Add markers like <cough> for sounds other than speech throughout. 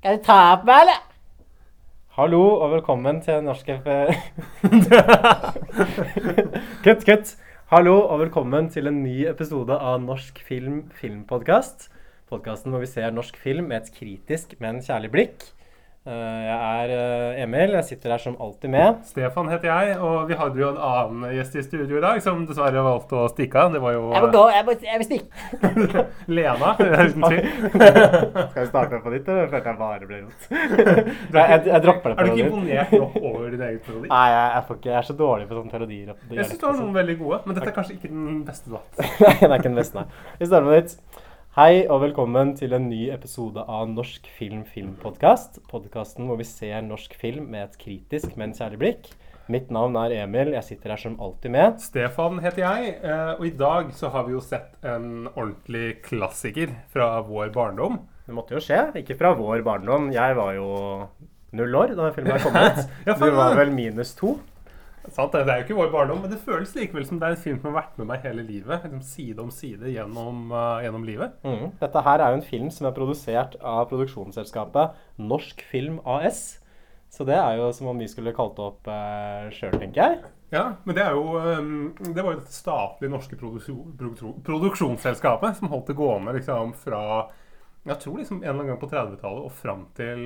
Skal du ta på meg, eller? Hallo og velkommen til norske <laughs> Kutt, kutt. Hallo og velkommen til en ny episode av Norsk film filmpodkast. Podkasten hvor vi ser norsk film med et kritisk, men kjærlig blikk. Eh, Jeg er eh, Emil. Jeg sitter her som alltid med. Stefan heter jeg, og vi hadde jo en annen gjest i studio i dag som dessverre valgte å stikke av. Det var jo Jeg må gå, jeg, må, jeg vil stikke. <laughs> Lena. uten tvil. <laughs> Skal vi starte på nytt, eller følte jeg bare ble rot? jeg, jeg, jeg dropper det Er du ikke imponert nok over din egen parodi? Nei, jeg, jeg, får ikke, jeg er så dårlig på sånne parodier. Jeg syns du har sånn. noen veldig gode, men dette er kanskje ikke <laughs> den beste du har hatt. Nei, det er ikke den beste, nei. Vi starter på nytt. Hei og velkommen til en ny episode av Norsk film filmpodkast. Podkasten hvor vi ser norsk film med et kritisk, men kjærlig blikk. Mitt navn er Emil. Jeg sitter her som alltid med. Stefan heter jeg, eh, og i dag så har vi jo sett en ordentlig klassiker fra vår barndom. Det måtte jo skje. Ikke fra vår barndom. Jeg var jo null år da filmen kom ut. <laughs> Du var vel minus to. Sant, det det er jo ikke vår barndom, men det føles likevel som det er en film som har vært med meg hele livet. Liksom side om side gjennom, uh, gjennom livet. Mm. Dette her er jo en film som er produsert av produksjonsselskapet Norsk Film AS. Så det er jo som om vi skulle kalt opp uh, sjøl, tenker jeg. Ja, men det er jo um, Det var jo dette statlige norske produksjon, produksjon, produksjonsselskapet som holdt det gående liksom fra Jeg tror liksom en eller annen gang på 30-tallet og fram til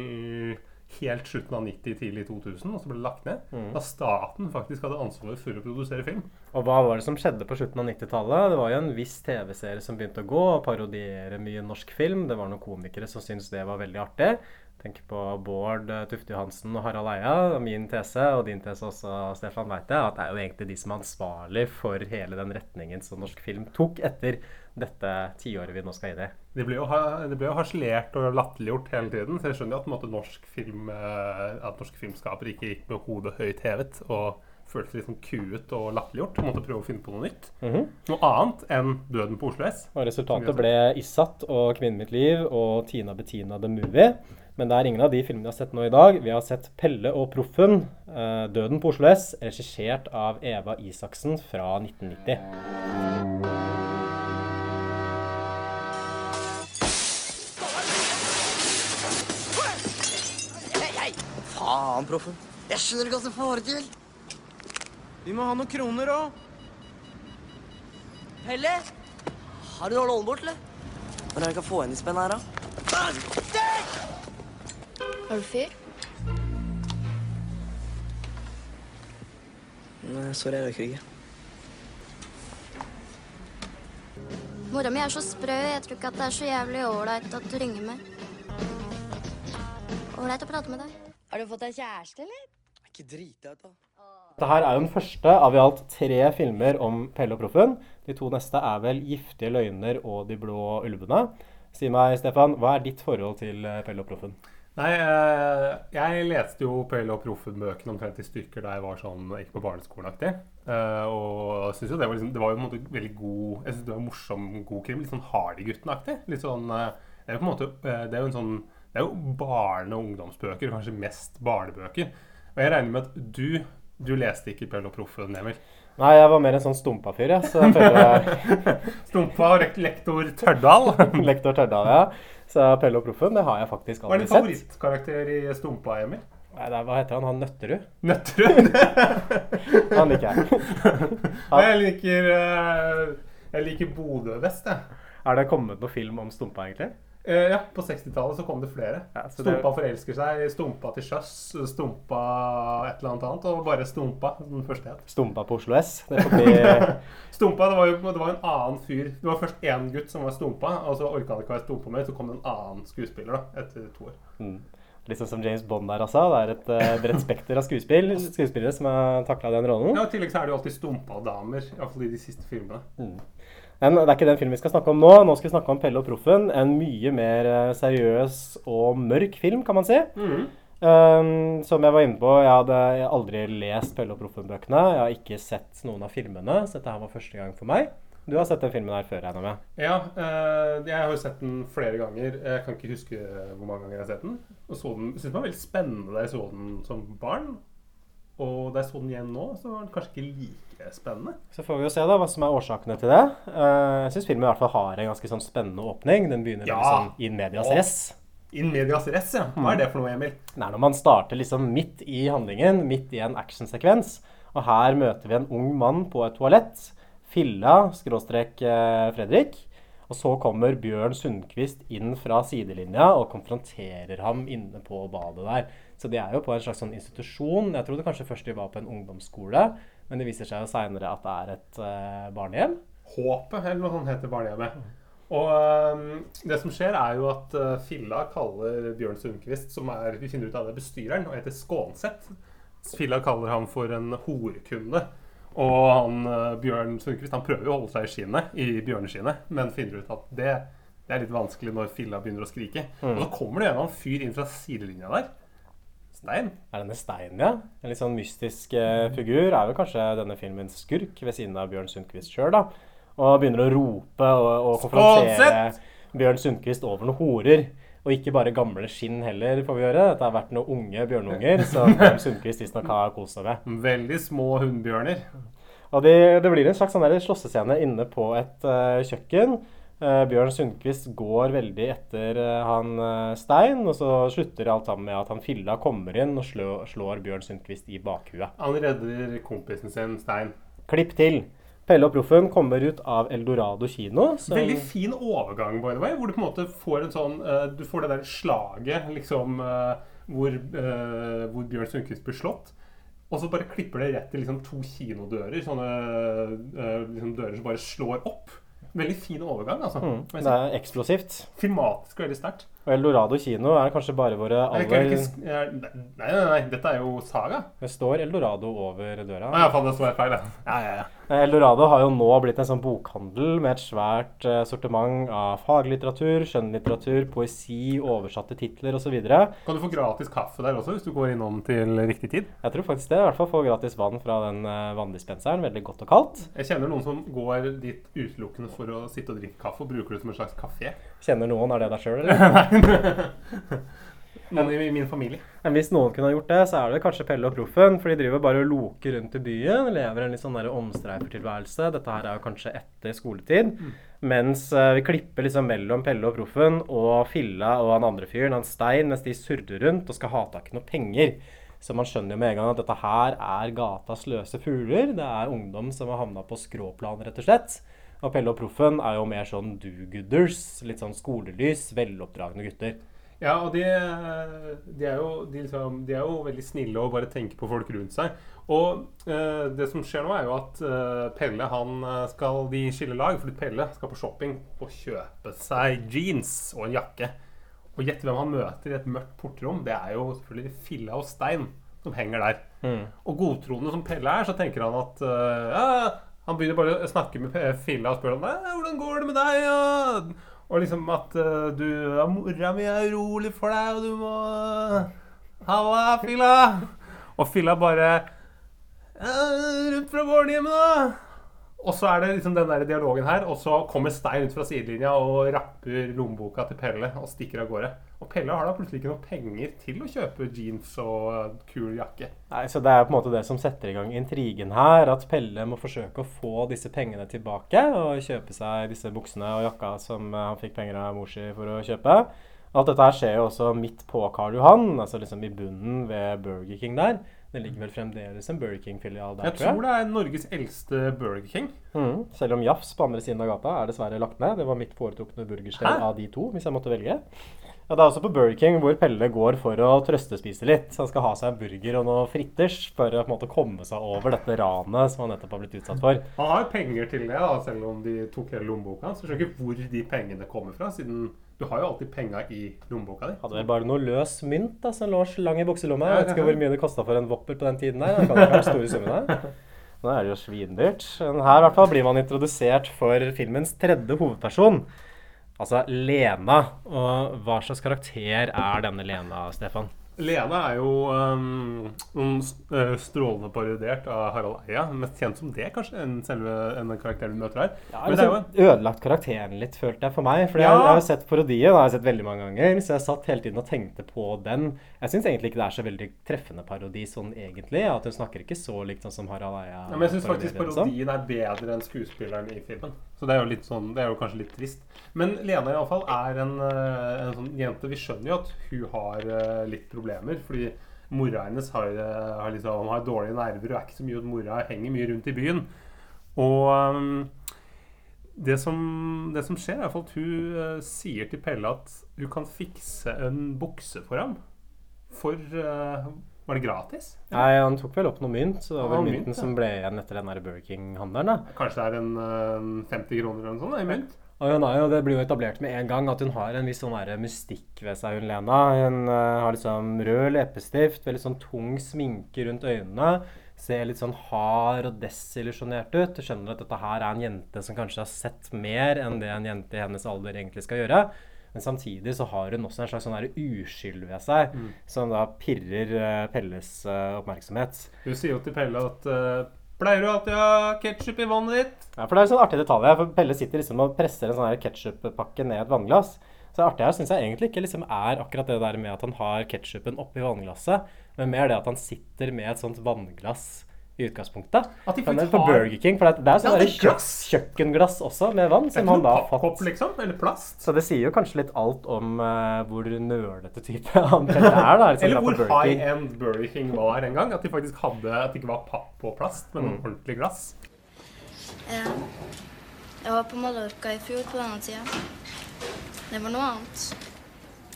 helt slutten av 90, tidlig 2000, og så ble det lagt ned. Da staten faktisk hadde ansvaret for å produsere film. Og hva var det som skjedde på slutten av 90-tallet? Det var jo en viss TV-serie som begynte å gå og parodiere mye norsk film. Det var noen komikere som syntes det var veldig artig. Tenk på Bård eh, Tufte Johansen og Harald Eia. Min tese, og din tese også, Stefan, veit jeg, at det er jo egentlig de som er ansvarlig for hele den retningen som norsk film tok etter dette tiåret vi nå skal inn i. Det ble jo, det ble jo harselert og latterliggjort hele tiden, så jeg skjønner jo at, måte, norsk film, eh, at norske filmskapere ikke gikk med hodet høyt hevet og følte seg sånn kuet og latterliggjort måtte prøve å finne på noe nytt. Mhm. Noe annet enn Døden på Oslo S. Og resultatet ble Isat og Kvinnen mitt liv og Tina Bettina The Movie. Men det er ingen av de filmene vi har sett nå i dag. Vi har sett Pelle og Proffen, eh, 'Døden på Oslo S', regissert av Eva Isaksen fra 1990. Hei, hei! Faen, proffen. Jeg skjønner ikke hva som foregår. Vi må ha noen kroner òg. Pelle? Har du noe bort, eller? Hvordan det jeg kan få igjen de spennene her, da? Er du fyr? Nei, sorry, jeg røyker ikke. Mora mi er så sprø. Jeg tror ikke at det er så jævlig ålreit at du ringer meg. Ålreit å prate med deg. Har du fått deg kjæreste, eller? Ikke drita ut, da. Dette her er jo den første av i alt tre filmer om Pelle og Proffen. De to neste er vel 'Giftige løgner' og 'De blå ulvene'. Si meg, Stefan, hva er ditt forhold til eh, Pelle og Proffen? Nei, eh, jeg leste jo Pelle og Proffen-bøkene omtrent i stykker da jeg var sånn, gikk på barneskolen-aktig. Eh, og jeg synes jo det var, liksom, det var jo en måte veldig god Jeg synes det var morsom, god krim. Litt sånn Hardy-gutten-aktig. Litt sånn eh, Det er jo på en måte Det er jo en sånn Det er jo barne- og ungdomsbøker. Kanskje mest barnebøker. Og jeg regner med at du Du leste ikke Pelle og Proffen, Emil? Nei, jeg var mer en sånn stumpa-fyr, ja, Så jeg føler <laughs> Stumpa og lektor Tørdal. <laughs> Lektor Tørdal, ja. Så Pelle og Proffen, det har jeg faktisk Hva er aldri din favorittkarakter i Stumpa, Emil? Nei, det er, hva heter han? Han Nøtterud? Nøtterud? <laughs> Han liker jeg. han. jeg liker eh, Jeg liker Bodø best, jeg. Er det kommet noe film om Stumpa, egentlig? Eh, ja, på 60-tallet så kom det flere. Ja, så det- Stumpa forelsker seg, Stumpa til sjøs, Stumpa et eller annet annet, og bare Stumpa, som den første het. Stumpa på Oslo S. Det bli <laughs> Stumpa, det var jo det var en annen fyr. Det var først én gutt som var Stumpa, og så orka han ikke være Stumpa mer, så kom det en annen skuespiller da, etter to år. mm, Litt sånn som James Bond der, altså. Det er et uh, bredt spekter av skuespill, skuespillere som har takla den rollen. Ja, I tillegg så er det jo alltid Stumpa-damer, iallfall i de siste filmene. Mm. Men det er ikke den filmen vi skal snakke om nå. Nå skal vi snakke om Pelle og Proffen. En mye mer eh, seriøs og mørk film, kan man si. Um, som jeg var inne på, jeg hadde aldri lest Pelle og Proffen-bøkene. Jeg har ikke sett noen av filmene, så dette her var første gang for meg. Du har sett den filmen her før, regner jeg med? Ja, uh, jeg har jo sett den flere ganger. Jeg kan ikke huske hvor mange ganger jeg har sett den. Og så den, synes den var veldig spennende da jeg så den som barn. Og da jeg så den igjen nå, så var den kanskje ikke like spennende. Så får vi jo se da hva som er årsakene til det. Uh, jeg syns filmen i hvert fall har en ganske sånn spennende åpning. Den begynner Ja. sånn in medias res. In medias res, ja. Hva er det for noe, Emil? Det er når man starter liksom midt i handlingen, midt i en actionsekvens. Og her møter vi en ung mann på et toalett. Filla, skråstrek eh, Fredrik. Og så kommer Bjørn Sundquist inn fra sidelinja og konfronterer ham inne på badet der. Så de er jo på en slags sånn institusjon. Jeg trodde kanskje først de var på en ungdomsskole, men det viser seg jo seinere at det er et uh, barnehjem. Håpet, eller noe sånt heter barnehjemmet. Og um, det som skjer, er jo at uh, Filla kaller Bjørn Sundquist, som er, vi finner ut av det, bestyreren, og heter Skånseth. Filla kaller ham for en horekunde. Og han, uh, Bjørn Sundquist han prøver jo å holde seg i skinnet, i bjørneskinnet, men finner ut at det, det er litt vanskelig når Filla begynner å skrike. Og så kommer det en fyr inn fra sidelinja der. Stein. Er denne Stein, ja? En litt sånn mystisk eh, figur. Er vel kanskje denne filmens skurk ved siden av Bjørn Sundquist sjøl, da. Og begynner å rope og, og konfrontere Bjørn Sundquist over noen horer. Og ikke bare gamle skinn heller, får vi høre. Dette har vært noen unge bjørnunger som <laughs> Bjørn Sundquist visstnok har kost seg med. Veldig små hunnbjørner. Og det, det blir en slags sånn slåssescene inne på et uh, kjøkken. Eh, Bjørn Sundquist går veldig etter eh, han eh, Stein, og så slutter alt sammen med at han Filla kommer inn og slår, slår Bjørn Sundquist i bakhuet. Han redder kompisen sin, Stein. Klipp til. Pelle og Proffen kommer ut av Eldorado kino. Så... Veldig fin overgang, by the way, hvor du på en måte får en sånn Du får det der slaget liksom hvor, hvor Bjørn Sundquist blir slått. Og så bare klipper det rett til liksom to kinodører. Sånne liksom dører som bare slår opp. Veldig fin overgang, altså. Mm, det er eksplosivt. Filmatisk og veldig sterkt. Og Eldorado kino er kanskje bare våre Er er aller nei, er- Nei, nei, nei, dette er jo Saga. Det står Eldorado over døra. Å ja, faen, det så jeg feil, ja. ja, ja, ja. Eldorado har jo nå blitt en sånn bokhandel med et svært eh, sortiment av faglitteratur, skjønnlitteratur, poesi, oversatte titler osv. Kan du få gratis kaffe der også, hvis du går innom til riktig tid? Jeg tror faktisk det. I hvert fall få gratis vann fra den eh, vanndispenseren. Veldig godt og kaldt. Jeg kjenner noen som går dit utelukkende for å sitte og drikke kaffe, og bruker det som en slags kafé. Kjenner noen, er det deg sjøl, <laughs> eller? Noen i min familie. Men hvis noen kunne ha gjort det, så er det kanskje Pelle og Proffen. For de driver bare og loker rundt i byen. Lever en litt sånn omstreifertilværelse. Dette her er jo kanskje etter skoletid. Mens eh, vi klipper liksom mellom Pelle og Proffen og Filla og han andre fyren, han Stein, mens de surrer rundt og skal ha tak i noe penger. Så man skjønner jo med en gang at dette her er gatas løse fugler. Det er ungdom som har havna på skråplan, rett og slett. Og Pelle og Proffen er jo mer sånn do-gooders. Litt sånn skolelys, veloppdragne gutter. Ja, og de, de, er jo, de, liksom, de er jo veldig snille og bare tenker på folk rundt seg. Og eh, det som skjer nå, er jo at eh, Pelle han eh, skal de skille lag, fordi Pelle skal på shopping og kjøpe seg jeans og en jakke. Og gjett hvem han møter i et mørkt portrom. Det er jo selvfølgelig Filla og Stein som henger der. Og godtroende som Pelle er, så tenker han at eh, ja, Han begynner bare å snakke med Filla og spør om «Nei, hvordan går det med deg. Ja? Og liksom at uh, du ja, 'Mora mi er urolig for deg, og du må Halla, Filla. Og Filla bare «Ja, Rundt fra barnehjemmet, da. Og så er det liksom den der dialogen her, og så kommer Stein ut fra sidelinja og rapper lommeboka til Pelle og stikker av gårde. Og Pelle har da plutselig ikke noe penger til å kjøpe jeans og kul jakke. Nei, så Det er på en måte det som setter i gang intrigen her. At Pelle må forsøke å få disse pengene tilbake og kjøpe seg disse buksene og jakka som eh, han fikk penger av mor si for å kjøpe. Alt dette her skjer jo også midt på Karl Johan, altså liksom i bunnen ved Burger King der. Det ligger vel fremdeles en Burger King-filial der, Jeg tror det er Norges eldste Burger King. Mm. Selv om Jafs på andre siden av gata er dessverre lagt ned. Det var mitt foretrukne burgersted Hæ? av de to, hvis jeg måtte velge. Ja, Det er også på Burger King hvor Pelle går for å trøstespise litt. Så Han skal ha seg en burger og noe fritters for å på en måte komme seg over dette ranet som han nettopp har blitt utsatt for. Han har penger til det, da, selv om de tok hele lommeboka hans. Jeg skjønner ikke hvor de pengene kommer fra, siden du har jo alltid penga i lommeboka di. Hadde vel bare noe løs mynt da, som lå lang i bukselomma. Jeg vet ikke hvor mye det kosta for en Whopper på den tiden der. Det kan ikke være store summene. <laughs> Nå er det jo svindyrt. Men her i hvert fall blir man introdusert for filmens tredje hovedperson. Altså Lena. Og hva slags karakter er denne Lena, Stefan? Lena er jo um, strålende parodiert av Harald Eia. Mest kjent som det, kanskje, enn selve en karakteren vi møter her. Ja, Men det er jo liksom ødelagt karakteren litt, følte jeg for meg. For jeg, Ja. jeg har jo sett parodien, jeg har jeg sett veldig mange ganger, så jeg satt hele tiden og tenkte på den. Jeg syns egentlig ikke det er så veldig treffende parodi sånn egentlig. At hun snakker ikke så likt sånn som Harald Eia. Ja, men jeg syns faktisk parodien er bedre enn skuespilleren i filmen. Så det er jo litt sånn, det er jo kanskje litt trist. Men Lena i alle fall er en, eh, en sånn jente Vi skjønner jo at hun har eh, litt problemer. Fordi mora hennes har, har, liksom, har dårlige nerver og er ikke så mye hos mora. Henger mye rundt i byen. Og um, det, som, det som skjer, er at hun uh, sier til Pelle at hun kan fikse en bukse for ham. For uh, Var det gratis? Nei, han tok vel opp noe mynt, så det var vel mynten mynt, ja. som ble igjen etter den Burger King-handelen. da. Kanskje det er en eh, 50 kroner eller noe sånt da, i mynt? Og hun er jo, Det blir jo etablert med en gang at hun har en viss sånn der mystikk ved seg, hun Lena. Hun uh, har liksom rød leppestift, veldig sånn tung sminke rundt øynene. Ser litt sånn hard og desillusjonert ut. Du skjønner at dette her er en jente som kanskje har sett mer enn det en jente i hennes alder egentlig skal gjøre. Men samtidig så har hun også en slags sånn der uskyld ved seg, som da pirrer uh, Pelles uh, oppmerksomhet. Hun sier jo til Pelle at Pleier du alltid å ha ketsjup i vannet ditt? Ja, for det er en sånn artig detalj for Pelle sitter liksom og presser en sånn ketsjuppakke ned et vannglass. Så det artige her syns jeg egentlig ikke liksom er akkurat det der med at han har ketsjupen oppi vannglasset, men mer det at han sitter med et sånt vannglass i utgangspunktet. At de faktisk på har- Burger King, for det er, det er sånn Ja, det der kjø glass. kjøkkenglass også med vann, som han da har fått. liksom? Eller plast? Så det sier jo kanskje litt alt om uh, hvor nølete type <laughs> han er, da. liksom, Eller hvor Burger King. high-end Burger King var en gang. At de faktisk hadde At det ikke var papp og plast, men Mm. ordentlig glass. Ja. Jeg var på Mallorca i fjor på denne tida. Det var noe annet.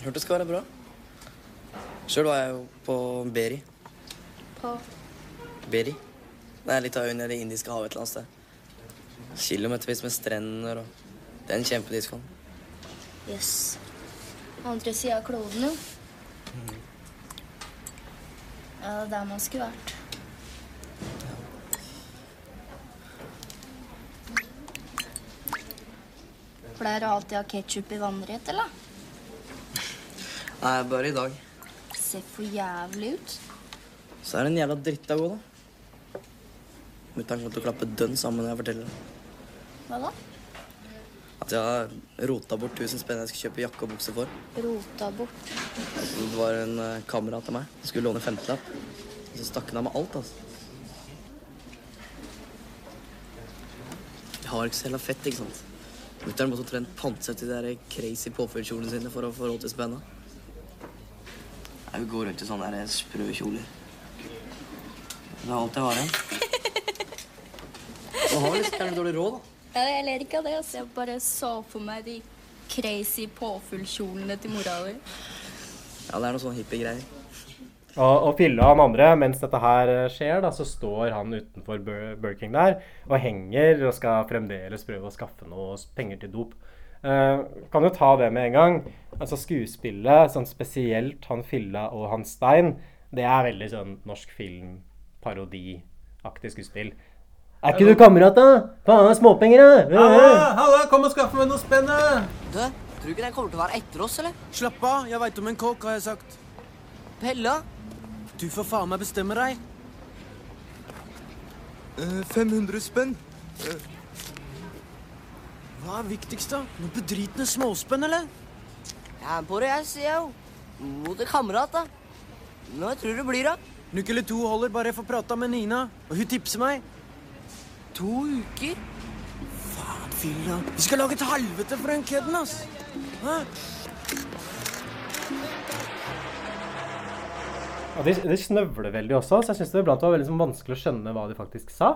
Hørte det skal være bra. Sjøl var jeg jo på Beri. På Beri. Det er litt av under Det indiske havet et eller annet sted. Kilometervis med strender og Det er en kjempediskon. Yes. Andre sida av kloden, jo. Ja, det er der man skulle vært. Pleier du alltid å ha ketsjup i vannrett, eller? Nei, bare i dag. Ser for jævlig ut. Så er det en jævla dritta god, da. Mutter'n kommer til å klappe dønn sammen når jeg forteller det. Hva da? At jeg har rota bort 1000 spenn jeg skulle kjøpe jakke og bukse for. Rota bort. Det var en kamera kamerat av meg som skulle låne femtelapp. Og så stakk han av med alt, altså. Jeg har ikke så jævla fett, ikke sant. Mutter'n måtte omtrent pantsette de der crazy påfyllkjolene sine for å få råd til spenna. Jeg vil gå rundt i sånne der sprø kjoler. Det er alt jeg har igjen. Man har du gjerne dårlig råd, da. Ja, jeg ler ikke av det. Altså. Jeg bare så for meg de crazy påfuglkjolene til mora di. Ja, det er noe sånn hippiegreier. Og, og Pille og han andre, mens dette her eh, skjer, da, så står han utenfor Bur- Burger King der og henger og skal fremdeles prøve å skaffe noe penger til dop. Uh, kan jo ta det med en gang. Altså Skuespillet, sånn spesielt han Filla og han Stein, det er veldig sånn norsk film-parodiaktig skuespill. Er ikke du kamerat, da? Faen, småpenger, da! halla, kom og skaff meg noe spennende! Du, tror du ikke den kommer til å være etter oss, eller? Slapp av, jeg veit om en kåk, har jeg sagt. Pella? Du får faen meg bestemme deg. 500 spenn. Hva er viktigst, da? Noe bedritne småspenn, eller? Jeg er på det, jeg, sier jeg jo. Mot en kamerat, da. Nå tror tror det blir, da. En uke eller to holder, bare jeg får prata med Nina. Og hun tipser meg. To uker? Faen, fylla. Vi skal lage et helvete for den kødden, ass. Hæ? Og de, de snøvler veldig også, så jeg syns det iblant var veldig sånn vanskelig å skjønne hva de faktisk sa.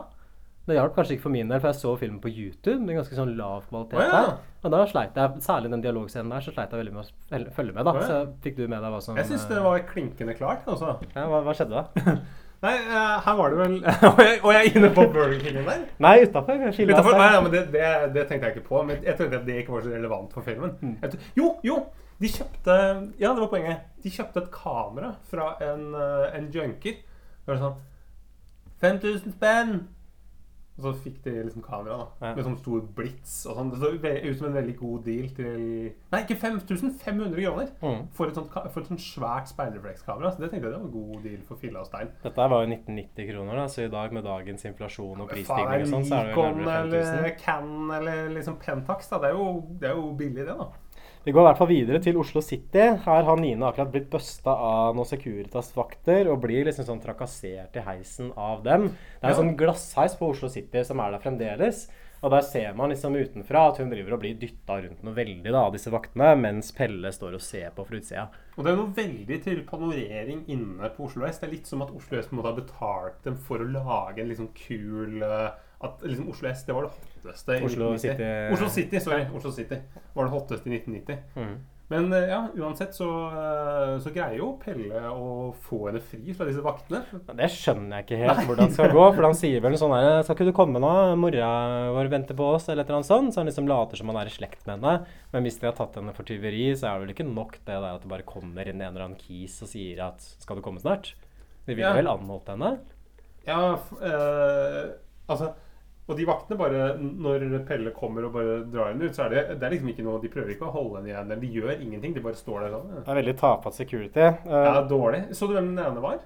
Det hjalp kanskje ikke for min del, for jeg så filmen på YouTube med ganske sånn lav kvalitet. Oh, ja. der. Og da sleit jeg, særlig den dialogscenen der, så sleit jeg veldig med å følge med. da. Oh, ja. Så fikk du med deg hva som Jeg syns det var klinkende klart. altså. ja, hva, hva skjedde da? <laughs> Nei, eh, her var det vel <laughs> Og jeg, og jeg er inne på Burger Kingen der. Nei, utafor. Nei, ja, men det, det, det tenkte jeg ikke på. Men jeg tenkte at det ikke var så relevant for filmen. Mm. jo, jo! De kjøpte Ja, det var poenget. De kjøpte et kamera fra en, eh, en junker. Det var sånn 5000 spenn! Og så fikk de liksom kamera da Ja. med sånn stor blits og sånn. Det så ut som en veldig god deal til Nei, ikke 5500 kroner! Mm. For et sånt, for et sånt svært speilreflekskamera. Så det tenkte jeg det var en god deal for filla og stein. Dette var jo 1990 kroner, da, så i dag med dagens inflasjon og prisstigning og sånn, så er det jo Nikon nærmere eller 5000. Canon eller liksom Pentax, da. Det er jo, det er jo billig, det, da. Vi går i hvert fall videre til Oslo City. Her har Nina akkurat blitt busta av noen Securitas-vakter og blir liksom sånn trakassert i heisen av dem. Det er en Ja. sånn glassheis på Oslo City som er der fremdeles. Og der ser man liksom utenfra at hun driver og blir dytta rundt noe veldig da, av disse vaktene, mens Pelle står og ser på fra utsida. Og det er noe veldig til panorering inne på Oslo S. Det er litt som at Oslo S på en måte har betalt dem for å lage en liksom kul eh, At liksom Oslo S det var det hotteste i Oslo 1990. City- Oslo City, sorry. Oslo City var det hotteste i 1990. Mm. Men eh, ja, uansett så, eh, så greier jo Pelle å få henne fri fra disse vaktene. Det skjønner jeg ikke helt hvordan det skal gå. For han sier vel sånn her Skal ikke du komme nå? Mora vår venter på oss, eller et eller annet sånt. Så han liksom later som han er i slekt med henne. Men hvis de har tatt henne for tyveri, så er det vel ikke nok det der at det bare kommer inn en eller annen kis og sier at 'skal du komme snart'? De ville Ja. vel anholdt henne? Ja, eh, altså Og de vaktene bare Når Pelle kommer og bare drar henne ut, så er det, det er liksom ikke noe De prøver ikke å holde henne igjen. Eller de gjør ingenting. De bare står der sånn. Det er veldig tafatt security. Uh, Ja, dårlig. Så du hvem den ene var?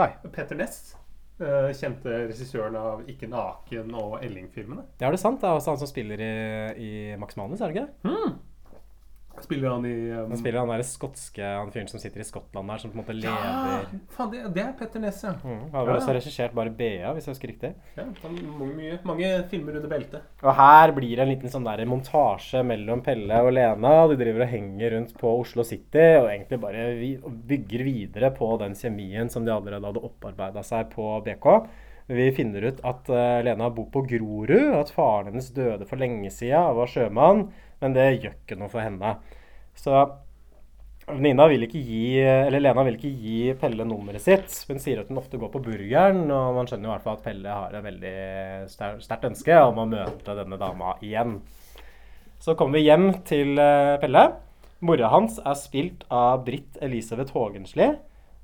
Nei, Petter Ness. Uh, kjente regissøren av 'Ikke naken' og Elling-filmene. det er det sant. Det er også han som spiller i, i Max Manus, er det ikke det? Spiller han i um, Han spiller han der skotske han fyren som sitter i Skottland der, som på en måte Ja! lever Faen, det, det er Petter Ness, ja. mm. Han har vel Ja. også regissert bare BA, hvis jeg husker riktig. ja han, mange, mange filmer under beltet. Og her blir det en liten sånn der montasje mellom Pelle og Lena. De driver og henger rundt på Oslo City og egentlig bare vi, bygger videre på den kjemien som de allerede hadde opparbeida seg på BK. Vi finner ut at eh, Lena bor på Grorud, at faren hennes døde for lenge sida og var sjømann, men det gjør ikke noe for henne. Så Nina vil ikke gi, eller Lena vil ikke gi Pelle nummeret sitt, Hun sier at hun ofte går på burgeren. Og man skjønner i hvert fall at Pelle har et veldig ster- sterkt ønske om å møte denne dama igjen. Så kommer vi hjem til eh, Pelle. Mora hans er spilt av Britt Elisabeth Haagensli.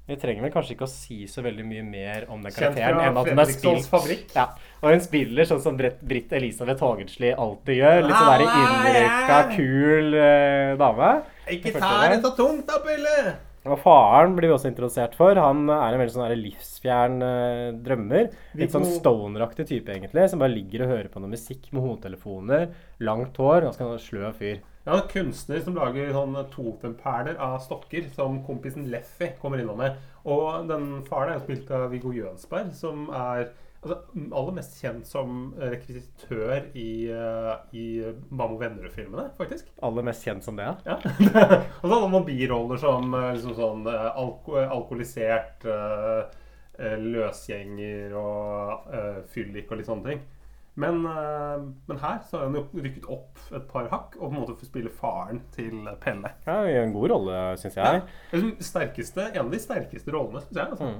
Vi trenger vel kanskje ikke å si så veldig mye mer om den karakteren enn at hun er spilt. Ja, Og hun spiller sånn som Britt, Elisabeth Haagensli alltid gjør. Litt sånn der innrykka, kul eh, dame. Ikke ta det så tungt da, Pille! Og faren blir vi også introdusert for. Han er en veldig sånn livsfjern eh, drømmer. Litt sånn stoneraktig type, egentlig. Som bare ligger og hører på noe musikk med hodetelefoner. Langt hår. Ganske sløv fyr. Ja, en kunstner som lager sånn totemperler av stokker, som kompisen Leffy kommer innom med. Og den faren er jo spilt av Viggo Jønsberg, som er altså, aller mest kjent som rekvisitør i, eh, i Mammo Vennerud-filmene, faktisk. Aller mest kjent som det, ja. Ja. <laughs> og så hadde man biroller som eh, liksom sånn eh, alko alkoholisert løsgjenger og uh, fyllik og litt sånne ting. Men, eh, men her så har han jo rykket opp et par hakk og på en måte får spille faren til Pelle. ja i en god rolle, syns jeg. Liksom sterkeste, En av de sterkeste rollene, syns jeg. Altså.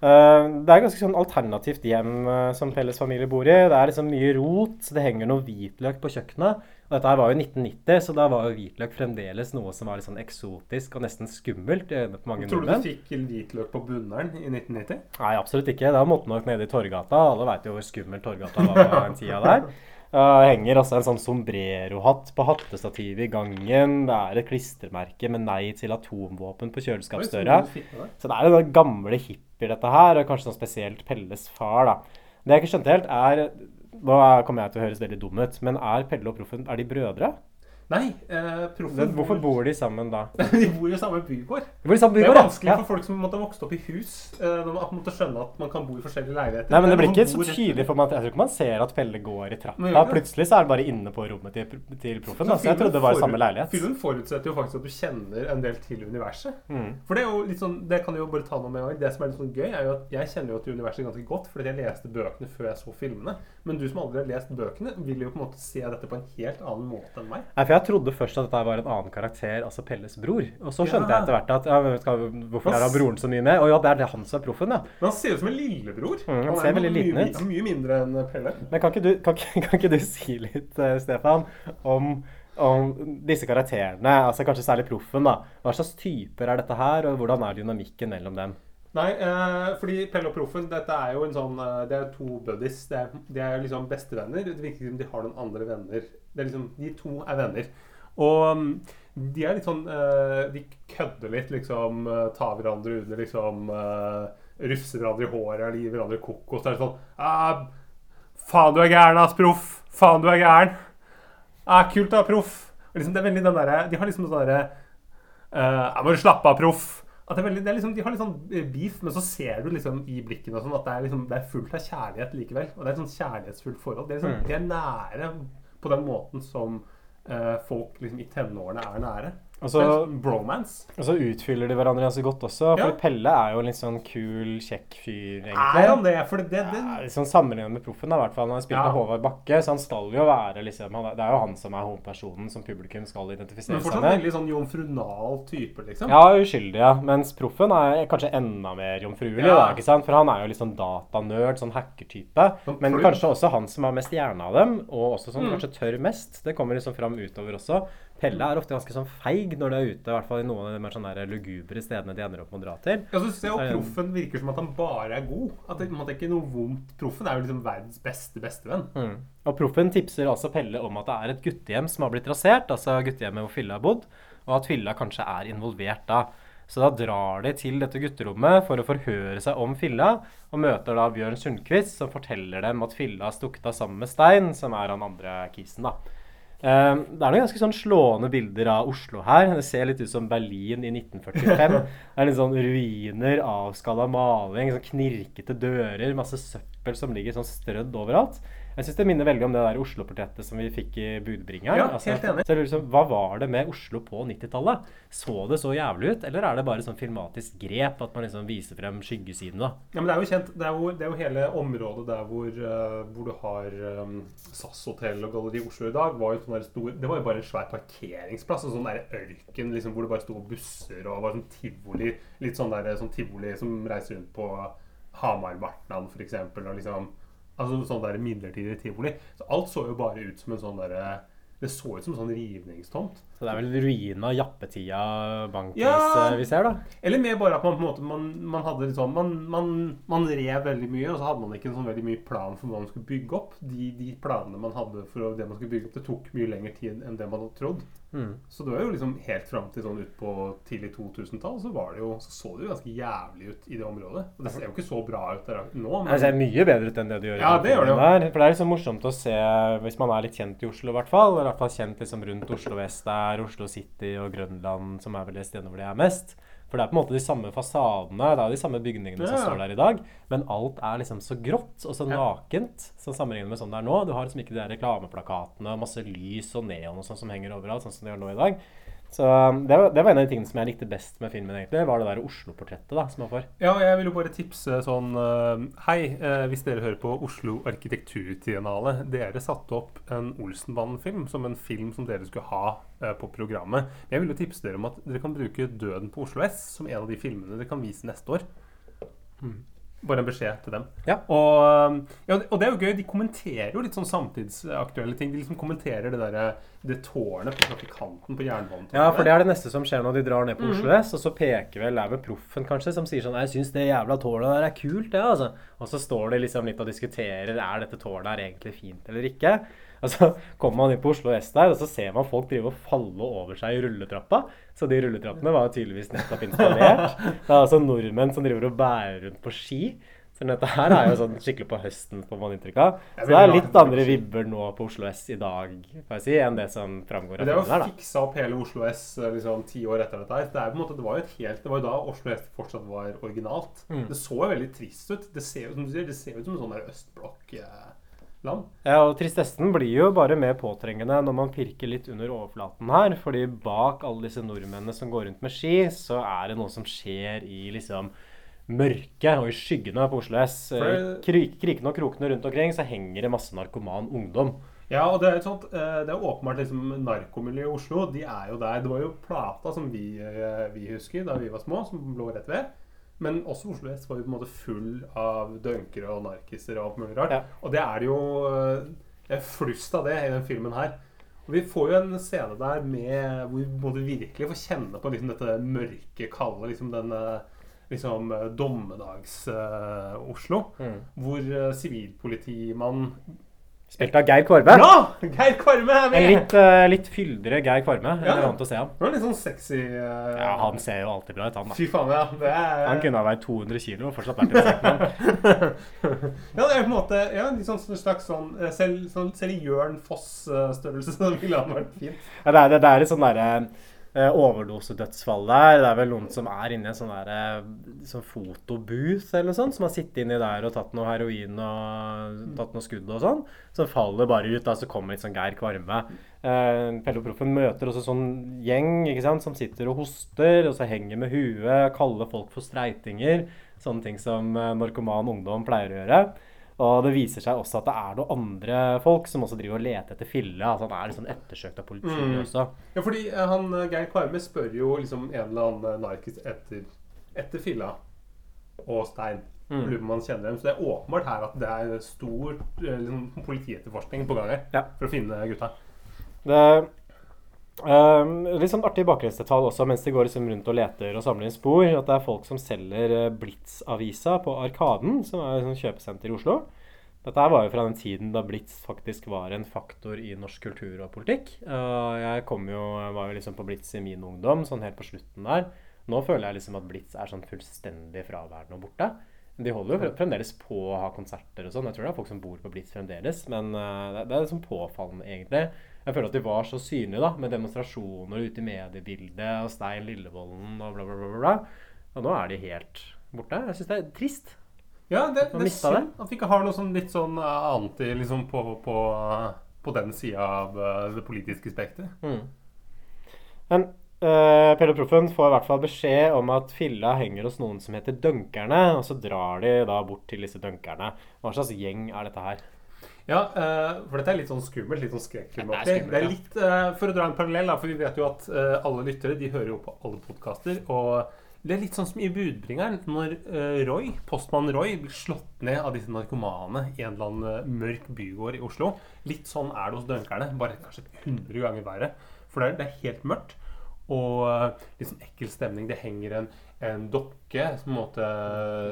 Eh, det er ganske sånn alternativt hjem eh, som Pelles familie bor i. Det er liksom mye rot. Det henger noe hvitløk på kjøkkenet. Og dette her var jo 1990, så da var jo hvitløk fremdeles noe som var litt sånn eksotisk og nesten skummelt i øynene på mange Tror du du fikk hvitløk på Bunneren i 1990? Nei, absolutt ikke. Da måtte nok nede i Torgata. Alle veit jo hvor skummel Torgata var på den tida der. <laughs> Uh, henger også en sånn sombrero-hatt på hattestativet i gangen. Det er et klistremerke med 'nei til atomvåpen' på kjøleskapsdøra. Så det er jo gamle hippier, dette her, og kanskje sånn spesielt Pelles far, da. Det jeg ikke skjønte helt, er Nå er- kommer jeg til å høres veldig dum ut, men er Pelle og Proffen er de brødre? Nei, eh, proffen Hvorfor bor de sammen da? <laughs> De bor i samme bygård. De bor i samme Det er vanskelig ja. for folk som måtte ha vokst opp i hus. eh, man måtte skjønne at man kan bo i forskjellige leiligheter. Nei, men det blir ikke så tydelig for meg. Jeg tror ikke man ser at Pelle går i trappa. Plutselig så er det bare inne på rommet til, til Proffen. da, Så jeg trodde det var i samme leilighet. Filmen forutsetter jo faktisk at du kjenner en del til universet. Mm. For det er jo litt sånn, det kan jeg jo bare ta noe med en gang. Det som er litt sånn gøy, er jo at jeg kjenner jo til universet ganske godt fordi jeg leste bøkene før jeg så filmene. Men du som aldri har lest bøkene, vil jo på en måte se dette på en helt annen måte enn meg. Nei, Jeg trodde først at dette var en annen karakter, altså Pelles bror. Og så skjønte Ja. jeg etter hvert at ja, hva, hvorfor er da broren så mye med? Og ja, det er det han som er proffen, ja. Men han ser ut som en lillebror. Mm, han er ser veldig liten ut. Mye, mye mindre enn Pelle. Men kan ikke du, kan, ikke- <laughs> kan ikke du si litt, uh, Stefan, om, om disse karakterene? altså Kanskje særlig proffen. da. Hva slags typer er dette her, og hvordan er dynamikken mellom dem? Nei, eh, fordi Pelle og Proffen, dette er jo en sånn eh, Det er to buddies. Det er, de er liksom bestevenner. Det virker som de har noen andre venner. Det er liksom, De to er venner. Og mm, de er litt sånn eh, De kødder litt, liksom. eh, tar hverandre under, liksom eh, Rufser hverandre i håret eller gir hverandre kokos. Det er sånn ah, Faen, du er gæren, ass, proff! Faen, du er gæren! Ah, kult, da, proff! Liksom, det er veldig den derre De har liksom sånn derre uh, «Ja, Må du slappe av, proff! At det er veldig, det er liksom, de har litt sånn beef, men så ser du liksom i blikkene og sånn at det er, liksom, det er fullt av kjærlighet likevel. Og det er et sånn kjærlighetsfullt forhold. Det er, liksom, de er nære på den måten som eh, folk liksom, i tenårene er nære. Altså- sånn bromance. Og så utfyller de hverandre ganske godt også. For Ja. Pelle er jo en litt sånn kul, kjekk fyr, Er han det? For det, det, Ja, sånn Sammenlignet med Proffen, i hvert fall. Han har spilt Ja. med Håvard Bakke, så han skal jo være liksom er- Det er jo han som er hovedpersonen som publikum skal identifisere Men seg fortsatt med. veldig sånn jomfrunal type, liksom. Ja, uskyldig, ja. Mens Proffen er kanskje enda mer jomfruelig, Ja. da, ikke sant? For han er jo litt sånn datanerd, sånn hackertype. Sånn Men kanskje også han som har mest hjerne av dem, og også som Mm. kanskje tør mest. Det kommer liksom fram utover også. Pelle er ofte ganske sånn feig når de er ute, i hvert fall i noen av de mer sånn lugubre stedene de ender opp med å dra til. Ja, så Så er- Proffen virker som at han bare er god. At det, det ikke er noe vondt. Proffen er jo liksom verdens beste bestevenn. Mm. Og Proffen tipser altså Pelle om at det er et guttehjem som har blitt rasert, altså guttehjemmet hvor Fylla har bodd, og at Fylla kanskje er involvert da. Så da drar de til dette gutterommet for å forhøre seg om Fylla, og møter da Bjørn Sundquist, som forteller dem at Fylla har stukket av sammen med Stein, som er han andre kisen, da. Eh, Det er noen ganske sånn slående bilder av Oslo her. Det ser litt ut som Berlin i 1945. <laughs> Det er litt sånn ruiner, avskalla maling, sånn knirkete dører, masse søppel som ligger sånn strødd overalt. Jeg syns det minner veldig om det der Oslo-portrettet som vi fikk i budbringeren. Ja, Altså, helt enig. Så jeg lurer liksom, Hva var det med Oslo på 90-tallet? Så det så jævlig ut, eller er det bare sånn filmatisk grep at man liksom viser frem skyggesiden, da? Ja, men det er jo kjent, det er jo, det er jo hele området der hvor, uh, hvor du har um, SAS hotell og Galleri Oslo i dag, var jo sånn der stor, det var jo bare en svær parkeringsplass. En sånn der ørken liksom, hvor det bare sto busser og var sånn tivoli. Litt sånn der sånn tivoli som reiser rundt på Hamar-Martnan f.eks. Og liksom Altså sånn der midlertidig tivoli. Så alt så jo bare ut som en sånn derre Det så ut som en sånn rivningstomt. Så det er vel ruinen av jappetida bankis Ja. eh, vi ser, da? Eller mer bare at man på en måte Man, man hadde litt sånn man, man, man rev veldig mye, og så hadde man ikke en sånn veldig mye plan for hva man skulle bygge opp. De, de planene man hadde for det man skulle bygge opp, det tok mye lengre tid enn det man hadde trodd. Mm. Så det var jo liksom helt fram til sånn ut på tidlig 2000-tall, så var det jo Så så det jo ganske jævlig ut i det området. Og det ser jo ikke så bra ut der nå, men Det ser mye bedre ut enn det du gjør Ja, det gjør det jo. der. For det er liksom morsomt å se, hvis man er litt kjent i Oslo i hvert fall, eller i hvert fall kjent liksom rundt Oslo vest der, Oslo City og Grønland, som er vel det stedet hvor det er mest. For det er på en måte de samme fasadene, det er de samme bygningene som står der i dag, men alt er liksom så grått og så Ja. nakent, som sammenlignet med sånn det er nå. Du har liksom ikke de der reklameplakatene og masse lys og neon og sånn som henger overalt, sånn som de gjør nå i dag. Så um, det var, det var en av de tingene som jeg likte best med filmen, egentlig, var det der Oslo-portrettet da, som man får. Ja, jeg vil jo bare tipse sånn eh, Hei, eh, hvis dere hører på Oslo Arkitekturtriennale. Dere satte opp en Olsenbanen-film som en film som dere skulle ha eh, på programmet. Men jeg vil jo tipse dere om at dere kan bruke Døden på Oslo S som en av de filmene dere kan vise neste år. Bare en beskjed til dem. Ja. Og, eh, ja, og det er jo gøy. De kommenterer jo litt sånn samtidsaktuelle ting. De liksom kommenterer det der, det tårnet på trafikanten på jernbanen. Ja, for det er det neste som skjer når de drar ned på Oslo S, og så peker vel er proffen kanskje, som sier sånn Jeg syns det jævla tårnet der er kult, det, altså. Og så står de liksom litt og diskuterer er dette tårnet her egentlig fint eller ikke. <laughs> Og så kommer man inn på Oslo S der, og så ser man folk drive og falle over seg i rulletrappa. Så de rulletrappene var tydeligvis nettopp installert. <laughs> Det er altså nordmenn som driver og bærer rundt på ski. Så dette her er jo sånn skikkelig på høsten, får man inntrykk av. Så det er litt andre vibber nå på Oslo S i dag, får jeg si, enn det som framgår av det filmen Det å fikse opp hele Oslo S eh, liksom ti år etter dette her, det, er på en måte, det var jo et helt, det var jo da Oslo S fortsatt var originalt. Mm. Det så jo veldig trist ut. Det ser jo som du sier, det ser ut som en sånn der østblokk-land. Ja, og tristessen blir jo bare mer påtrengende når man pirker litt under overflaten her. fordi bak alle disse nordmennene som går rundt med ski, så er det noe som skjer i liksom mørket og i skyggene på Oslo S. Eh, Krik, krikene og krokene rundt omkring så henger det masse narkoman ungdom. Ja, og det er, sånt, eh, det er åpenbart liksom narkomiljøet i Oslo. De er jo der. Det var jo Plata som vi, eh, vi husker da vi var små, som lå rett ved. Men også Oslo S var jo på en måte full av dunkere og narkiser og alt mulig rart. Ja. Og det er jo eh, Det er flust av det i den filmen her. Og vi får jo en scene der med hvor vi virkelig får kjenne på liksom dette mørke, kalde liksom denne liksom eh, dommedags-Oslo. Hvor eh, sivilpolitimann Spilt av Geir Kvarme. Ja! Geir Kvarme er En litt, uh, litt fyldigere Geir Kvarme. Jeg er vant til å se ham. Det var litt sånn sexy uh... Ja, han ser jo alltid bra ut, han da. Fy faen, ja. Det er, Han kunne ha veid 200 kilo og fortsatt vært en sekmann. <laughs> Ja, det er på en måte ja, en sånn slags sånn eh, Selv, sånn, selv Jørn Foss-størrelse så ville han vært fin. Ja, det, er, det, det er et sånn derre eh, overdosedødsfall der. Det er vel noen som er inne i en sånn der, sånn fotobooth eller noe sånt, som har sittet inni der og tatt noe heroin og tatt noe skudd og sånn. Som faller bare ut, da, så kommer litt sånn Geir Kvarme. Eh, møter også sånn gjeng ikke sant, som sitter og hoster, og så henger med huet, kaller folk for streitinger. Sånne ting som eh, narkoman ungdom pleier å gjøre. Og det viser seg også at det er noen andre folk som også driver og leter etter fille. Altså han er sånn ettersøkt av politiet Mm. også. Ja, fordi eh, han eh, Geir Kvarme spør jo liksom en eller annen eh, narkis etter, etter Filla og Stein. Mm. Han kjenner dem. Så det er åpenbart her at det er stor liksom, politietterforskning på gang her. Ja. For å finne gutta. Det um, litt sånn artig bakgrunnsdetalj også mens de går liksom rundt og leter og samler inn spor. At det er folk som selger eh, Blitz-avisa på Arkaden, som er et kjøpesenter i Oslo. Dette her var jo fra den tiden da Blitz faktisk var en faktor i norsk kultur og politikk. Uh, jeg jo, var jo liksom på Blitz i min ungdom, sånn helt på slutten der. Nå føler jeg liksom at Blitz er sånn fullstendig fraværende og borte. De holder jo fremdeles på å ha konserter og sånn. Jeg tror det er folk som bor på Blitz fremdeles, men uh, det er liksom påfallende, egentlig. Jeg føler at de var så synlige, da, med demonstrasjoner ute i mediebildet, og Stein Lillevolden og bla, bla, bla. bla. Og nå er de helt borte. Jeg syns det er trist. Ja, det, det er synd det. at vi ikke har noe sånn litt sånn annet anti liksom på, på, eh, på den sida av eh, det politiske spekteret. Mm. Men uh, Pelle Proffen får i hvert fall beskjed om at filla henger hos noen som heter Dunkerne, og så drar de da bort til disse dunkerne. Hva slags gjeng er dette her? Ja, eh, for dette er litt sånn skummelt. Litt sånn skrekkfilmaktig. Det er litt, eh, For å dra en parallell, da, for vi vet jo at eh, alle lyttere de hører jo på alle podkaster. Og det er litt sånn som i Budbringeren, når Roy, postmann Roy blir slått ned av disse narkomane i en eller annen mørk bygård i Oslo. Litt sånn er det hos dunkerne, bare kanskje 100 ganger verre. For det er, det er helt mørkt. Og litt sånn ekkel stemning. Det henger en, en dokke som måtte,